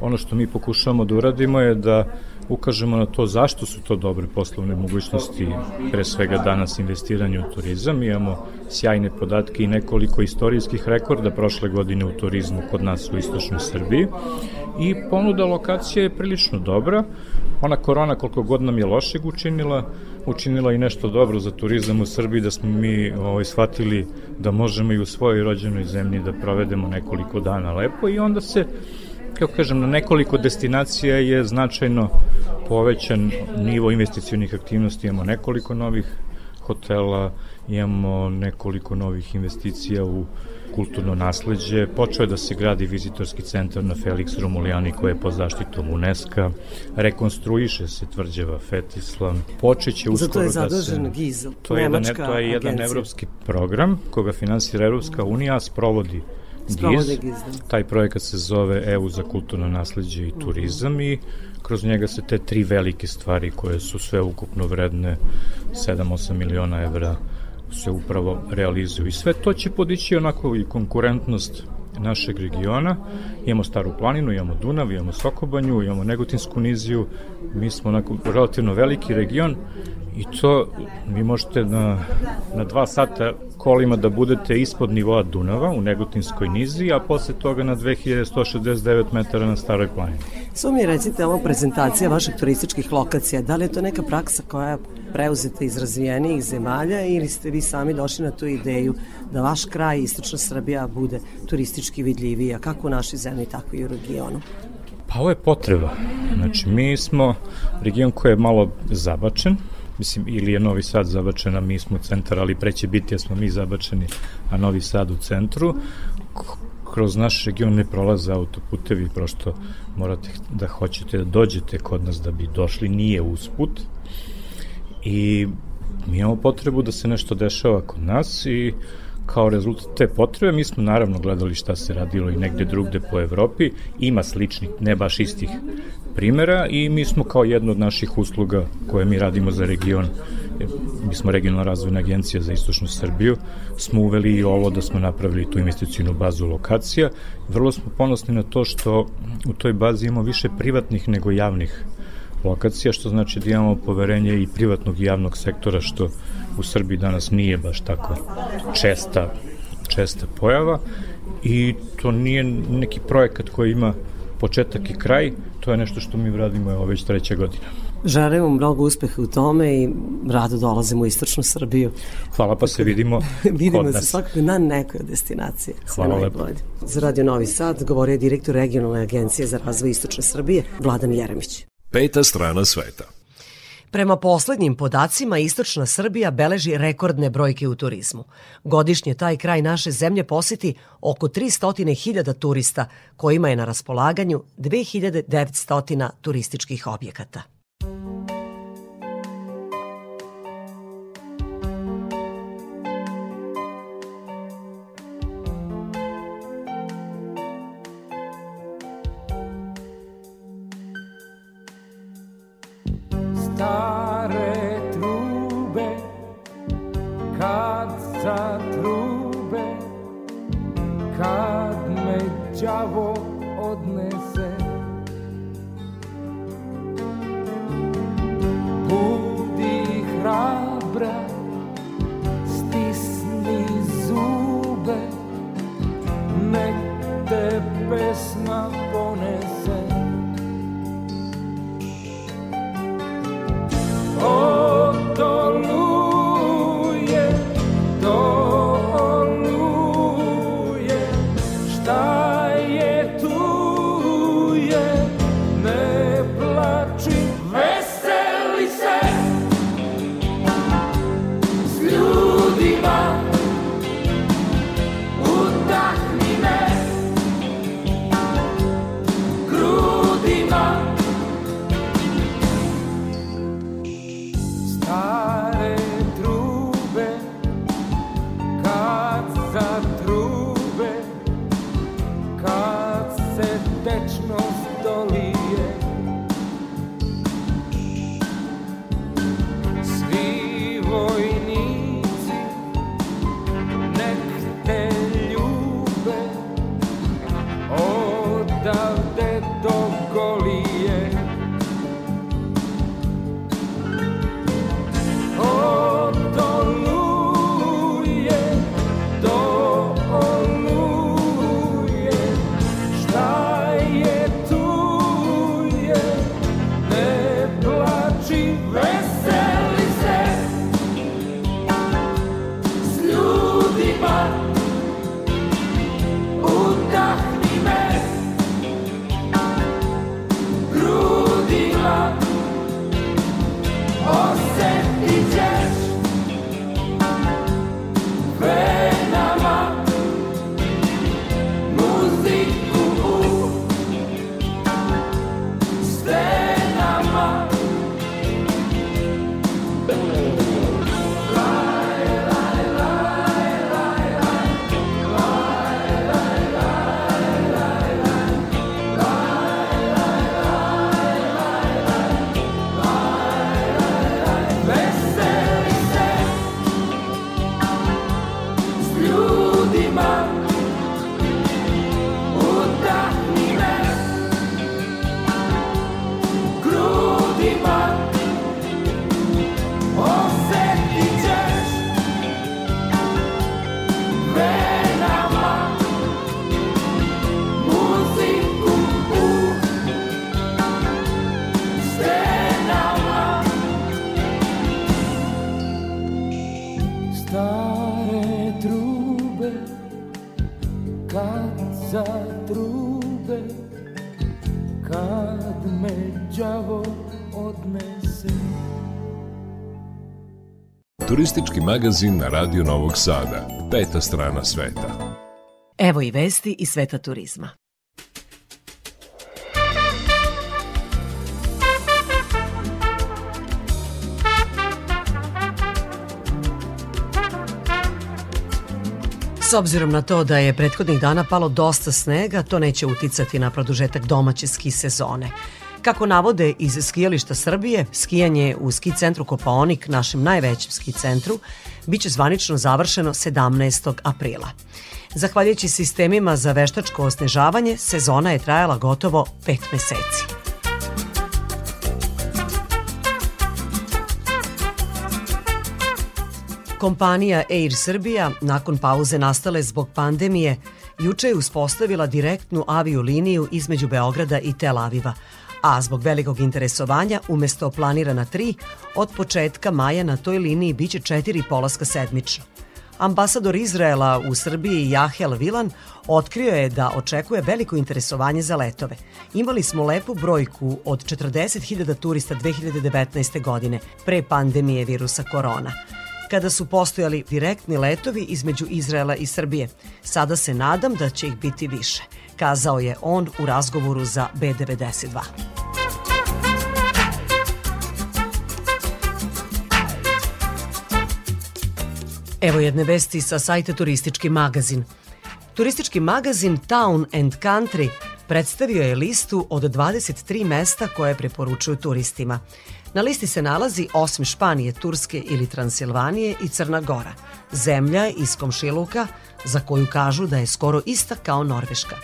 Speaker 18: Ono što mi pokušavamo da uradimo je da ukažemo na to zašto su to dobre poslovne mogućnosti, pre svega danas investiranje u turizam. Imamo sjajne podatke i nekoliko istorijskih rekorda prošle godine u turizmu kod nas u istočnoj Srbiji i ponuda lokacija je prilično dobra. Ona korona koliko god nam je lošeg učinila, učinila i nešto dobro za turizam u Srbiji, da smo mi ovaj, shvatili da možemo i u svojoj rođenoj zemlji da provedemo nekoliko dana lepo i onda se kako kažem, na nekoliko destinacija je značajno povećan nivo investicionih aktivnosti, imamo nekoliko novih hotela, imamo nekoliko novih investicija u kulturno nasledđe. Počeo je da se gradi vizitorski centar na Felix Romulijani koji je pod zaštitom UNESCO. Rekonstruiše se tvrđava Fetislam. Počeće uskoro
Speaker 1: da se...
Speaker 18: Zato
Speaker 1: je zadužen Gizel,
Speaker 18: to je jedan, to je jedan agencija. evropski program koga finansira Evropska unija, a sprovodi GIZ. Taj projekat se zove EU za kulturno nasledđe i turizam mm -hmm. i kroz njega se te tri velike stvari koje su sve ukupno vredne 7-8 miliona evra se upravo realizuju. I sve to će podići onako i konkurentnost našeg regiona. Imamo Staru planinu, imamo Dunav, imamo Sokobanju, imamo Negotinsku niziju. Mi smo onako relativno veliki region i to vi možete na, na dva sata kolima da budete ispod nivoa Dunava u Negotinskoj nizi, a posle toga na 2169 metara na Staroj planini.
Speaker 1: Samo mi recite, ovo prezentacija vaših turističkih lokacija, da li je to neka praksa koja preuzete iz razvijenijih zemalja ili ste vi sami došli na tu ideju da vaš kraj, Istočna Srbija, bude turistički vidljivija, kako u našoj zemlji, tako i u regionu?
Speaker 18: Pa ovo je potreba. Znači, mi smo region koji je malo zabačen, mislim, ili je Novi Sad zabačen, a mi smo centar, ali preće biti, jer smo mi zabačeni, a Novi Sad u centru. Kroz naš region ne prolaze autoputevi, prosto morate da hoćete da dođete kod nas da bi došli, nije usput. I mi imamo potrebu da se nešto dešava kod nas i kao rezultat te potrebe mi smo naravno gledali šta se radilo i negde drugde po Evropi, ima sličnih, ne baš istih primera i mi smo kao jedno od naših usluga koje mi radimo za region mi smo regionalna razvojna agencija za istočnu Srbiju, smo uveli i ovo da smo napravili tu investicijnu bazu lokacija. Vrlo smo ponosni na to što u toj bazi imamo više privatnih nego javnih lokacija, što znači da imamo poverenje i privatnog i javnog sektora, što u Srbiji danas nije baš tako česta, česta pojava i to nije neki projekat koji ima početak i kraj, to je nešto što mi radimo evo već treća godina.
Speaker 1: Želimo mnogo uspeha u tome i rado dolazimo u istočnu Srbiju.
Speaker 18: Hvala pa se vidimo (laughs)
Speaker 1: Vidimo
Speaker 18: kod
Speaker 1: se svakako na nekoj. Sve
Speaker 18: Hvala lepo.
Speaker 1: Za Radio Novi Sad govorio je direktor regionalne agencije za razvoj istočne Srbije, Vladan Jeremić.
Speaker 2: Peta strana sveta.
Speaker 1: Prema poslednjim podacima, istočna Srbija beleži rekordne brojke u turizmu. Godišnje taj kraj naše zemlje poseti oko 300.000 turista, kojima je na raspolaganju 2900 turističkih objekata.
Speaker 19: Stare trube kad zatrube kad me đavo odnese. Budi hrabra stisni zube nek te pesma
Speaker 2: Turistički magazin na Radio Novog Sada. Peta strana sveta.
Speaker 1: Evo i vesti iz sveta turizma. S obzirom na to da je prethodnih dana palo dosta snega, to neće uticati na produžetak domaće ski sezone. Kako navode iz skijališta Srbije, skijanje u ski centru Kopaonik, našem najvećem ski centru, biće zvanično završeno 17. aprila. Zahvaljujući sistemima za veštačko osnežavanje, sezona je trajala gotovo 5 meseci. Kompanija Air Srbija, nakon pauze nastale zbog pandemije, juče je uspostavila direktnu avio liniju između Beograda i Tel Aviva, a zbog velikog interesovanja, umesto planirana tri, od početka maja na toj liniji biće četiri polaska sedmično. Ambasador Izraela u Srbiji Jahel Vilan otkrio je da očekuje veliko interesovanje za letove. Imali smo lepu brojku od 40.000 turista 2019. godine, pre pandemije virusa korona kada su postojali direktni letovi između Izraela i Srbije. Sada se nadam da će ih biti više, kazao je on u razgovoru za B92. Evo jedne vesti sa sajta Turistički magazin. Turistički magazin Town and Country predstavio je listu od 23 mesta koje preporučuju turistima. Na listi se nalazi osim Španije, Turske ili Transilvanije i Crna Gora, zemlja iz komšiluka za koju kažu da je skoro ista kao Norveška.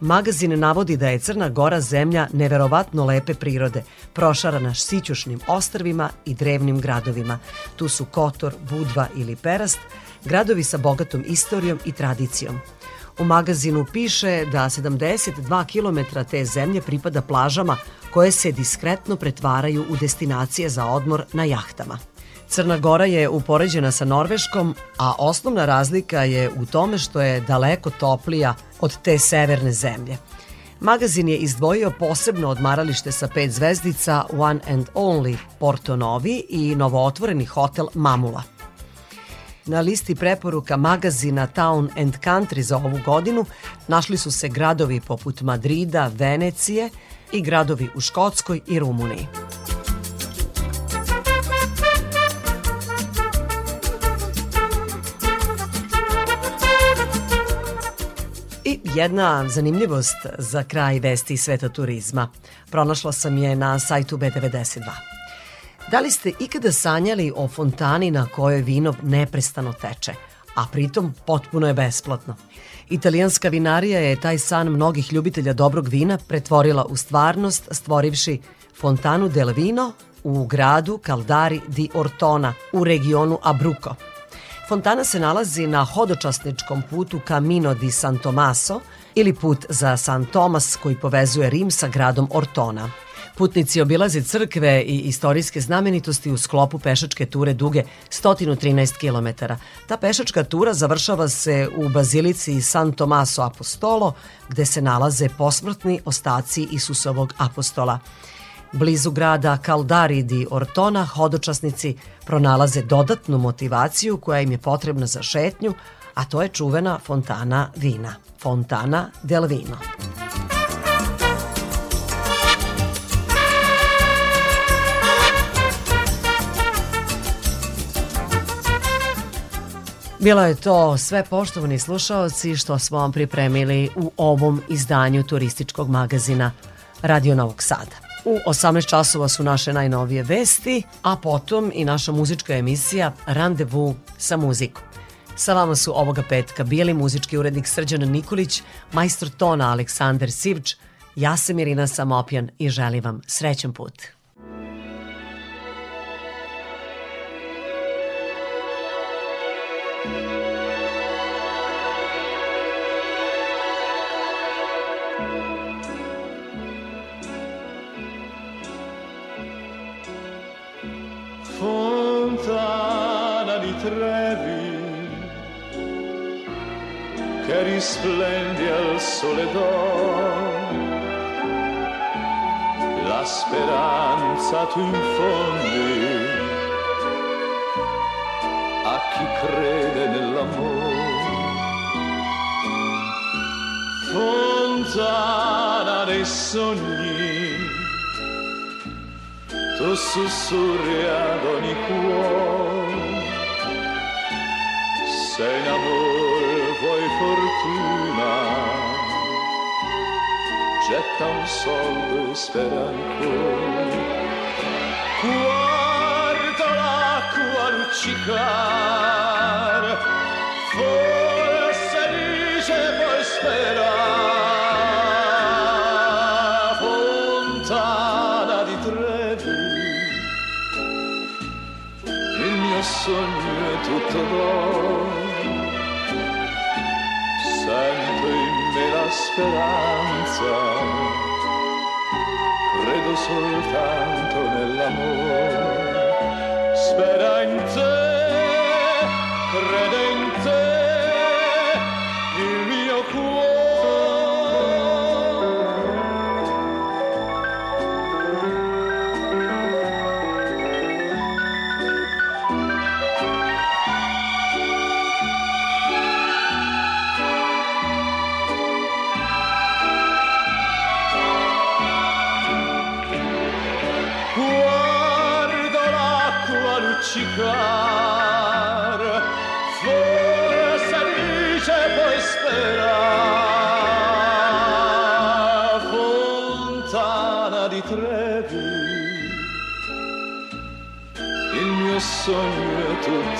Speaker 1: Magazin navodi da je Crna Gora zemlja neverovatno lepe prirode, prošarana sićušnim ostrvima i drevnim gradovima. Tu su Kotor, Budva ili Perast, gradovi sa bogatom istorijom i tradicijom. U magazinu piše da 72 km te zemlje pripada plažama koje se diskretno pretvaraju u destinacije za odmor na jahtama. Crna Gora je upoređena sa Norveškom, a osnovna razlika je u tome što je daleko toplija od te severne zemlje. Magazin je izdvojio posebno odmaralište sa pet zvezdica One and Only Porto Novi i novootvoreni hotel Mamula. Na listi preporuka magazina Town and Country za ovu godinu našli su se gradovi poput Madrida, Venecije i gradovi u Škotskoj i Rumuniji. I jedna zanimljivost za kraj vesti sveta turizma. Pronašla sam je na sajtu B92. Da li ste ikada sanjali o fontani na kojoj vino neprestano teče, a pritom potpuno je besplatno? Italijanska vinarija je taj san mnogih ljubitelja dobrog vina pretvorila u stvarnost stvorivši Fontanu del Vino u gradu Caldari di Ortona u regionu Abruzzo. Fontana se nalazi na hodočasničkom putu Camino di San Tomaso ili put za San Tomas koji povezuje Rim sa gradom Ortona. Putnici obilaze crkve i istorijske znamenitosti u sklopu pešačke ture duge 113 km. Ta pešačka tura završava se u bazilici San Tomaso Apostolo, gde se nalaze posmrtni ostaci Isusovog apostola. Blizu grada Caldari di Ortona hodočasnici pronalaze dodatnu motivaciju koja im je potrebna za šetnju, a to je čuvena fontana vina, Fontana del Vino. Bilo je to sve poštovani slušaoci što smo vam pripremili u ovom izdanju turističkog magazina Radio Novog Sada. U 18 časova su naše najnovije vesti, a potom i naša muzička emisija Randevu sa muzikom. Sa vama su ovoga petka bili muzički urednik Srđan Nikolić, majstor tona Aleksandar Sivč, ja sam Irina Samopjan i želim vam srećan put.
Speaker 20: Che risplendi al sole d'oro la speranza tu infondi a chi crede nell'amore. Fontana dei sogni tu sussurri ad ogni cuore se in amor vuoi fortuna
Speaker 14: getta un soldo e spera ancora. Guarda l'acqua luccicar, forse dice poi spera. Fontana di Trevi, il mio sogno è tutto d'oro. Speranza, credo soltanto nell'amore. Spera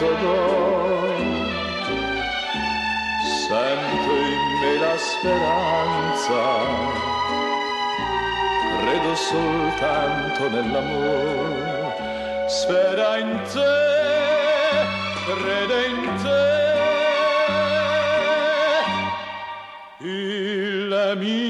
Speaker 14: d'oro. Sento in me la speranza credo soltanto nell'amore. Spera in te, crede in te, il mio